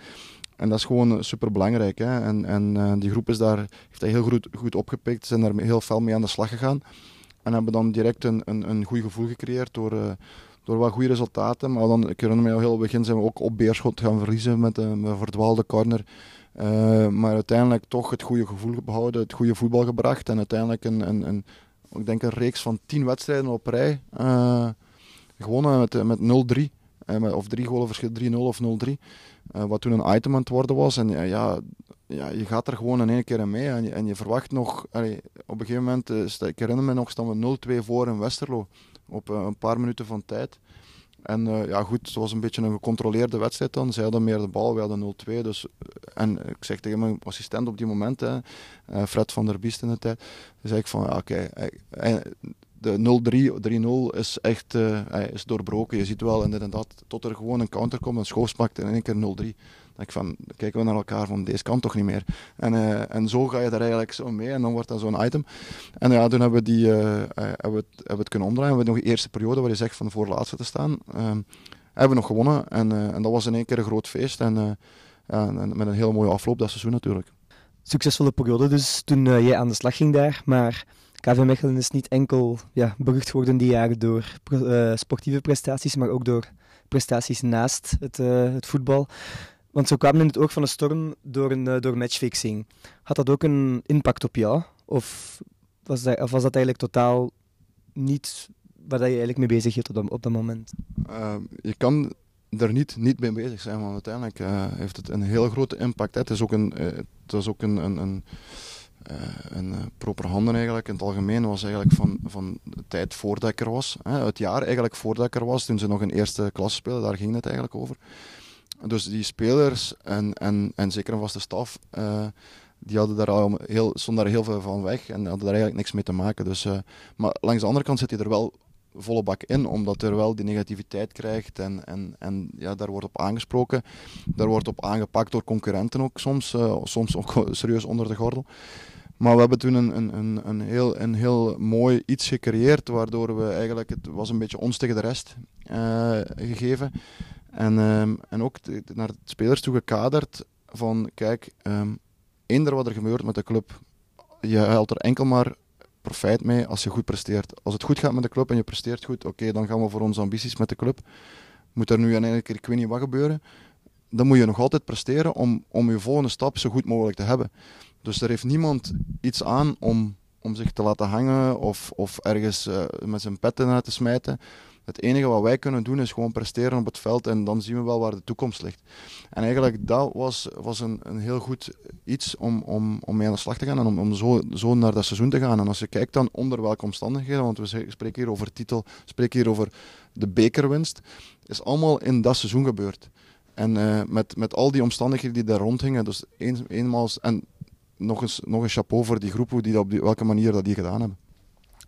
En dat is gewoon super belangrijk. En, en eh, die groep is daar, heeft dat heel goed, goed opgepikt, zijn daar heel fel mee aan de slag gegaan. En hebben dan direct een, een, een goed gevoel gecreëerd door, eh, door wat goede resultaten. Maar dan, ik herinner me al heel het begin zijn we ook op Beerschot gaan verliezen met een, verdwaalde corner. Eh, maar uiteindelijk toch het goede gevoel behouden, het goede voetbal gebracht. En uiteindelijk een, een, een, ik denk een reeks van tien wedstrijden op rij eh, gewonnen met, met 0-3. Eh, met- of drie golen verschil, 3-0 of 0-3. Eh, wat toen een item aan het worden was. En ja, ja, je gaat er gewoon in één keer in mee. En je, en je verwacht nog... allee, op een gegeven moment, eh, ik herinner me nog, staan we 0-2 voor in Westerlo. Op eh, een paar minuten van tijd. En eh, ja, goed, het was een beetje een gecontroleerde wedstrijd dan. Zij hadden meer de bal, wij hadden 0-2. Dus, en ik zeg tegen mijn assistent op die moment, hè, Fred van der Biest in de tijd, dan zei ik van, ja, oké, de 0-3, 3-0 is echt hij is doorbroken. Je ziet wel inderdaad, tot er gewoon een counter komt, een schoof pakt en in één keer 0-3. Ik van, kijken we naar elkaar van, deze kan toch niet meer. En, eh, en zo ga je daar eigenlijk zo mee en dan wordt dat zo'n item. En ja, toen hebben we, die, eh, eh, hebben we, het, hebben we het kunnen omdraaien. We hebben nog de eerste periode waar je zegt van voor laatste te staan. ehm, hebben we nog gewonnen en, en dat was in één keer een groot feest. En, en, en met een hele mooie afloop dat seizoen natuurlijk. Succesvolle periode dus toen jij aan de slag ging daar. Maar KV Mechelen is niet enkel ja, berucht geworden die jaren door sportieve prestaties, maar ook door prestaties naast het, het voetbal. Want ze kwamen in het oog van de storm door, een, eh, door matchfixing. Had dat ook een impact op jou? Of was dat, was dat eigenlijk totaal niet waar je eigenlijk mee bezig hield op dat, op moment? Ehm, je kan er niet, niet mee bezig zijn, want uiteindelijk eh, heeft het een heel grote impact. Hè. Het is ook een, eh, het is ook een, een, een, een proper handen eigenlijk. In het algemeen was eigenlijk van, van de tijd voordat ik er was. Hè. Het jaar eigenlijk voordat ik er was, toen ze nog in eerste klas speelden, daar ging het eigenlijk over. Dus die spelers en, en, en zeker een vaste staf, eh, die hadden daar al heel, stonden daar heel veel van weg en hadden daar eigenlijk niks mee te maken. Dus, eh, maar langs de andere kant zit hij er wel volle bak in, omdat er wel die negativiteit krijgt en, en, en ja, daar wordt op aangesproken. Daar wordt op aangepakt door concurrenten ook soms, eh, soms ook serieus onder de gordel. Maar we hebben toen een, een, een, heel, een heel mooi iets gecreëerd, waardoor we eigenlijk, het was een beetje ons tegen de rest gegeven. En, ehm, en ook naar de spelers toe gekaderd van, kijk, ehm eender wat er gebeurt met de club, je haalt er enkel maar profijt mee als je goed presteert. Als het goed gaat met de club en je presteert goed, oké, dan gaan we voor onze ambities met de club. Moet er nu één keer, ik weet niet wat gebeuren, dan moet je nog altijd presteren om, om je volgende stap zo goed mogelijk te hebben. Dus er heeft niemand iets aan om, om zich te laten hangen of, of ergens uh, met zijn petten naar te smijten. Het enige wat wij kunnen doen is gewoon presteren op het veld en dan zien we wel waar de toekomst ligt. En eigenlijk dat was, was een, een heel goed iets om, om, om mee aan de slag te gaan en om, om zo, zo naar dat seizoen te gaan. En als je kijkt dan onder welke omstandigheden, want we spreken hier over titel, spreken hier over de bekerwinst, is allemaal in dat seizoen gebeurd. En uh, met, met al die omstandigheden die daar rondhingen, dus een, en nog eens, nog een chapeau voor die groep, hoe die op die, welke manier dat die gedaan hebben.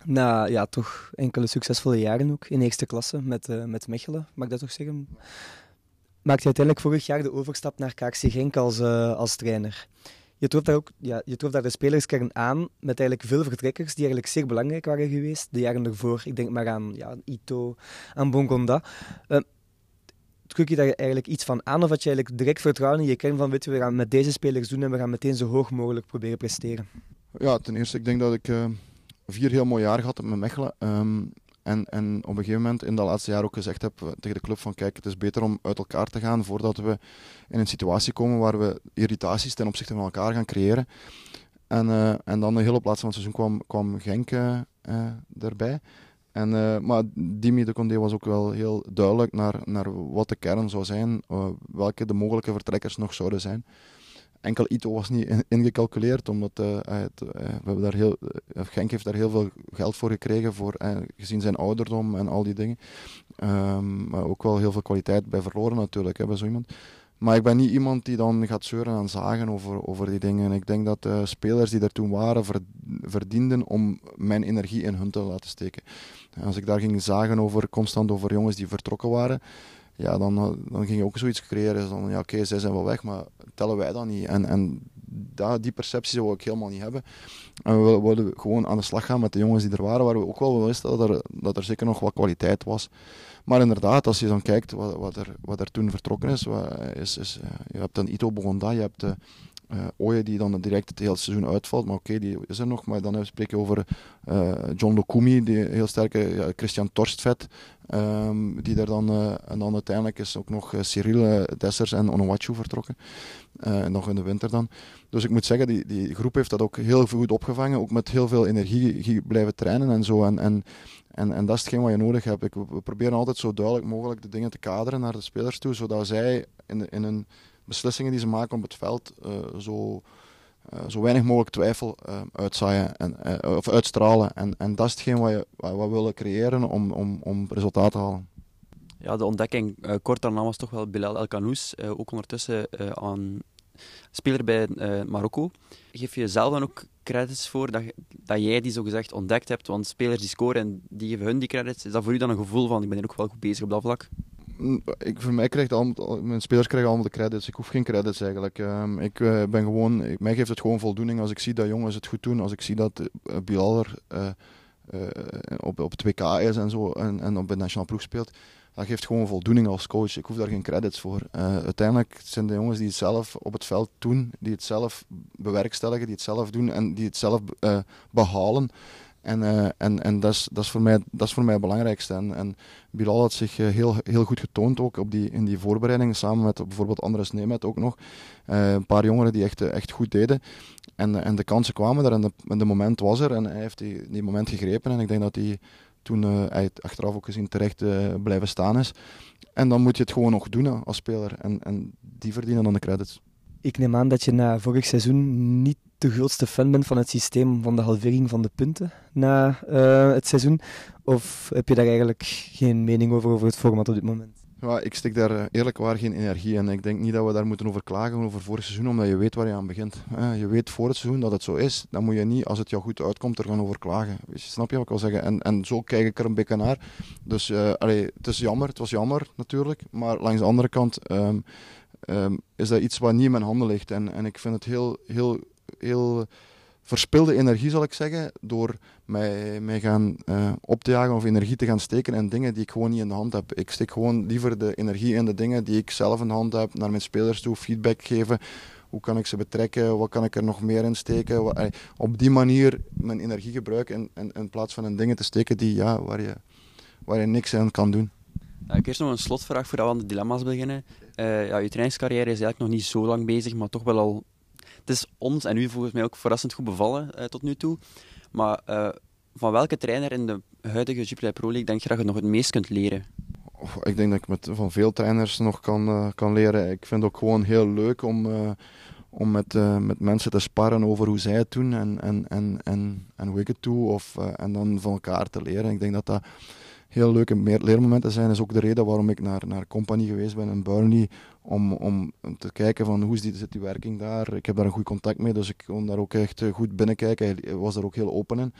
Na ja, toch enkele succesvolle jaren ook in eerste klasse met, uh, met Mechelen, mag ik dat toch zeggen? Maakte uiteindelijk vorig jaar de overstap naar KC Genk als, uh, als trainer. Je trof, daar ook, ja, je trof daar de spelerskern aan met eigenlijk veel vertrekkers die eigenlijk zeer belangrijk waren geweest de jaren ervoor. Ik denk maar aan ja, Ito, aan Bongonda. Uh, Truk je daar eigenlijk iets van aan of had je eigenlijk direct vertrouwen in je kern van weten we gaan met deze spelers doen en we gaan meteen zo hoog mogelijk proberen presteren? Ja, ten eerste, ik denk dat ik vier heel mooie jaar gehad met Mechelen. Um, en, en op een gegeven moment in dat laatste jaar ook gezegd heb tegen de club van kijk, het is beter om uit elkaar te gaan voordat we in een situatie komen waar we irritaties ten opzichte van elkaar gaan creëren. En, uh, en dan de hele plaats van het seizoen kwam, kwam Genk uh, erbij. En, maar de Condé was ook wel heel duidelijk naar, naar wat de kern zou zijn, welke de mogelijke vertrekkers nog zouden zijn. Enkel Ito was niet ingecalculeerd, omdat uh, het, we hebben daar heel, Genk heeft daar heel veel geld voor gekregen, voor, gezien zijn ouderdom en al die dingen. Um, maar ook wel heel veel kwaliteit bij verloren natuurlijk, hè, bij zo iemand. Maar ik ben niet iemand die dan gaat zeuren en zagen over, over die dingen. Ik denk dat spelers die er toen waren verdienden om mijn energie in hun te laten steken. Als ik daar ging zagen over, constant over jongens die vertrokken waren, ja, dan, dan ging je ook zoiets creëren. Van, ja, oké, zij zijn wel weg, maar tellen wij dat niet? En, en dat, die perceptie wil ik helemaal niet hebben. En we wilden gewoon aan de slag gaan met de jongens die er waren, waar we ook wel wisten dat er, dat er zeker nog wat kwaliteit was. Maar inderdaad, als je dan kijkt wat, wat, er, wat er toen vertrokken is, is, is eh, je hebt een Ito Bogonda, je hebt... Uh, uh, Oye die dan direct het hele seizoen uitvalt, maar oké, die is er nog. Maar dan spreek je over uh, John Lukumi, die heel sterke, Christian Torstvet, um, die er dan, uh, en dan uiteindelijk is ook nog Cyril Dessers en Onowachu vertrokken, nog in de winter dan. Dus ik moet zeggen, die, die groep heeft dat ook heel goed opgevangen, ook met heel veel energie blijven trainen en zo. En, en, en, en dat is hetgeen wat je nodig hebt. Ik, we proberen altijd zo duidelijk mogelijk de dingen te kaderen naar de spelers toe, zodat zij in, in een beslissingen die ze maken op het veld uh, zo, uh, zo weinig mogelijk twijfel uh, uitzaaien en, of uitstralen. En, en dat is hetgeen wat, je, wat we willen creëren om, om, om resultaten te halen. Ja, de ontdekking kort daarna was toch wel Bilal El Kanous, ook ondertussen aan speler bij Marokko. Geef je jezelf dan ook credits voor dat, dat jij die zo gezegd ontdekt hebt? Want spelers die scoren en die geven hun die credits, is dat voor u dan een gevoel van ik ben hier ook wel goed bezig op dat vlak? Ik, voor mij krijgt allemaal, mijn spelers krijgen allemaal de credits. Ik hoef geen credits eigenlijk. Um, ik uh, ben gewoon, ik, mij geeft het gewoon voldoening als ik zie dat jongens het goed doen. Als ik zie dat uh, Bilal er uh, op, op het WK is en zo en, en op de nationale ploeg speelt. Dat geeft gewoon voldoening als coach. Ik hoef daar geen credits voor. uiteindelijk zijn de jongens die het zelf op het veld doen, die het zelf bewerkstelligen, die het zelf doen en die het zelf behalen. En, uh, en, en dat, is, dat, is voor mij, dat is voor mij het belangrijkste. En, en Bilal had zich eh, heel, heel goed getoond ook op die, in die voorbereiding, samen met bijvoorbeeld Andres Nemet ook nog. Uh, een paar jongeren die echt, echt goed deden. En, en de kansen kwamen er en de, en de moment was er en hij heeft die, die moment gegrepen. En ik denk dat hij toen uh, achteraf ook gezien terecht blijven staan is. En dan moet je het gewoon nog doen als speler. En, en die verdienen dan de credits. Ik neem aan dat je na vorig seizoen niet de grootste fan bent van het systeem van de halvering van de punten na uh, het seizoen? Of heb je daar eigenlijk geen mening over, over het format op dit moment? Ja, ik stik daar eh, eerlijk waar geen energie in. Ik denk niet dat we daar moeten over klagen over vorig seizoen, omdat je weet waar je aan begint. Je weet voor het seizoen dat het zo is. Dan moet je niet, als het jou goed uitkomt, er gaan over klagen. Snap je wat ik wil zeggen? En, en zo kijk ik er een beetje naar. Dus uh, allee, het is jammer, het was jammer natuurlijk. Maar langs de andere kant um, um, is dat iets wat niet in mijn handen ligt. En, en ik vind het heel, heel heel verspilde energie, zal ik zeggen, door mij, mij gaan uh, op te jagen of energie te gaan steken in dingen die ik gewoon niet in de hand heb. Ik steek gewoon liever de energie in de dingen die ik zelf in de hand heb, naar mijn spelers toe, feedback geven. Hoe kan ik ze betrekken? Wat kan ik er nog meer in steken? Eh, op die manier mijn energie gebruiken in, in, in, plaats van in dingen te steken die, ja, waar, je, waar je niks aan kan doen. Uh, ik eerst nog een slotvraag voordat we aan de dilemma's beginnen. Uh, ja, je trainingscarrière is eigenlijk nog niet zo lang bezig, maar toch wel al... Het is ons en u volgens mij ook verrassend goed bevallen uh, tot nu toe. Maar van welke trainer in de huidige Jupiler Pro League denk je dat je nog het meest kunt leren? ik denk dat ik met, van veel trainers nog kan, kan leren. Ik vind het ook gewoon heel leuk om om met, met mensen te sparren over hoe zij het doen en, en, en, en, en hoe ik het doe. Of, en dan van elkaar te leren. Ik denk dat dat heel leuke leermomenten zijn. Dat is ook de reden waarom ik naar, naar Company geweest ben in Burnley. Om, om te kijken van hoe die, zit die werking daar. Ik heb daar een goed contact mee, dus ik kon daar ook echt eh, goed binnenkijken. Hij was daar ook heel open in.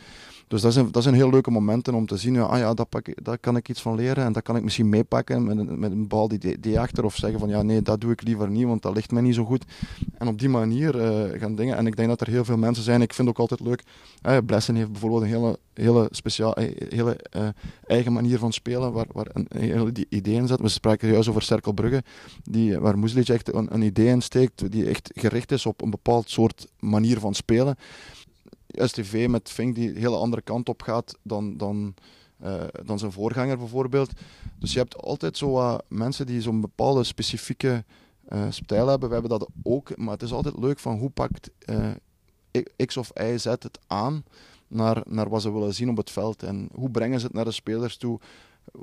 Dus dat zijn, dat zijn heel leuke momenten om te zien, ja, ah ja, dat pak, daar kan ik iets van leren en dat kan ik misschien meepakken met, een, met een bal die, die achter. Of zeggen van ja, nee, dat doe ik liever niet, want dat ligt mij niet zo goed. En op die manier uh, gaan dingen. En ik denk dat er heel veel mensen zijn. Ik vind ook altijd leuk. Uh, Blessen heeft bijvoorbeeld een hele, hele, speciaal, eh, hele eigen manier van spelen, waar, waar een, hele idee in zit. We spraken juist over Cerkelbrugge, die, waar Moeslic echt een, een idee in steekt, die echt gericht is op een bepaald soort manier van spelen. STV met Fink die een hele andere kant op gaat dan, dan, uh, dan zijn voorganger bijvoorbeeld. Dus je hebt altijd zo mensen die zo'n bepaalde specifieke uh, stijl hebben. We hebben dat ook, maar het is altijd leuk van hoe pakt X of Y Z het aan naar, naar wat ze willen zien op het veld. En hoe brengen ze het naar de spelers toe?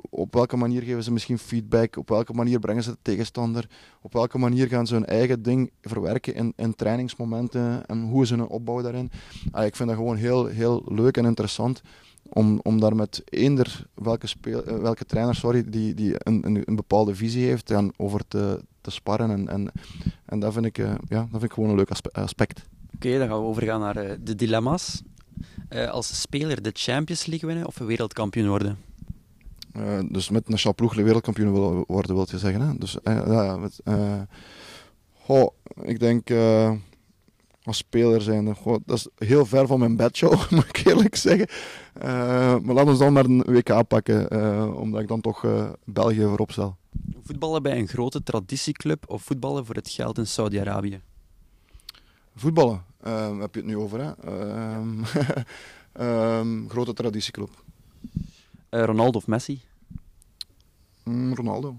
Op welke manier geven ze misschien feedback? Op welke manier brengen ze de tegenstander? Op welke manier gaan ze hun eigen ding verwerken in, in trainingsmomenten? En hoe is hun opbouw daarin? Ah, ik vind dat gewoon heel, heel leuk en interessant om, om daar met eender welke, speel, eh, welke trainer sorry, die, die een, een, een bepaalde visie heeft en over te, te sparren. En, en, en dat, vind ik, uh, ja, dat vind ik gewoon een leuk aspect. Oké, dan gaan we overgaan naar uh, de dilemma's. Als speler de Champions League winnen of wereldkampioen worden? Uh, dus met nationaal ploeg wereldkampioen wil worden, wil je zeggen. Hè? Dus, ja, met, goh, ik denk als speler zijn, goh, dat is heel ver van mijn bedshow, moet ik eerlijk zeggen. maar laten we dan maar een WK pakken, omdat ik dan toch België voorop stel. Voetballen bij een grote traditieclub of voetballen voor het geld in Saudi-Arabië? Voetballen, uh, heb je het nu over, hè? Uh, um, grote traditieclub. Uh, Ronaldo of Messi? Mm, Ronaldo.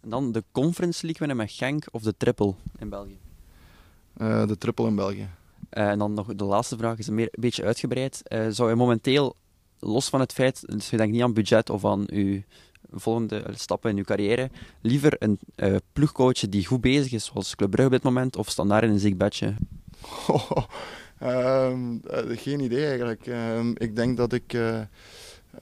En dan de Conference League winnen met Genk of de triple in België? Uh, de triple in België. Uh, en dan nog de laatste vraag, is een, meer, een beetje uitgebreid. zou je momenteel, los van het feit, dus je denkt niet aan budget of aan uw volgende stappen in uw carrière, liever een ploegcoach die goed bezig is, zoals Club Brugge op dit moment, of standaard in een ziekbedje? Oh, um, geen idee eigenlijk. Um, ik denk dat ik uh,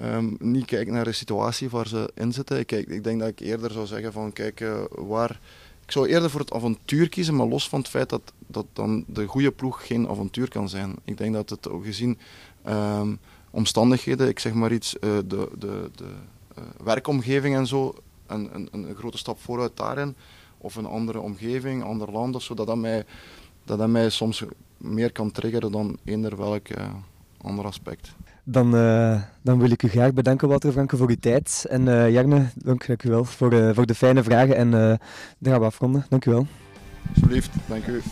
um, niet kijk naar de situatie waar ze in zitten. Ik, kijk, ik denk dat ik eerder zou zeggen van kijk uh, waar... Ik zou eerder voor het avontuur kiezen, maar los van het feit dat, dat dan de goede ploeg geen avontuur kan zijn. Ik denk dat het gezien omstandigheden, ik zeg maar iets, uh, de, de, de werkomgeving en zo, een, een, een grote stap vooruit daarin, of een andere omgeving, ander land of zo, dat dat mij dat dat mij soms meer kan triggeren dan eender welk ander aspect. Dan, uh, dan wil ik u graag bedanken, Walter Franke, voor uw tijd. En uh, Jarne, dank, u wel voor, voor de fijne vragen. En dan gaan we afronden. Dank u wel. Alsjeblieft, dank u.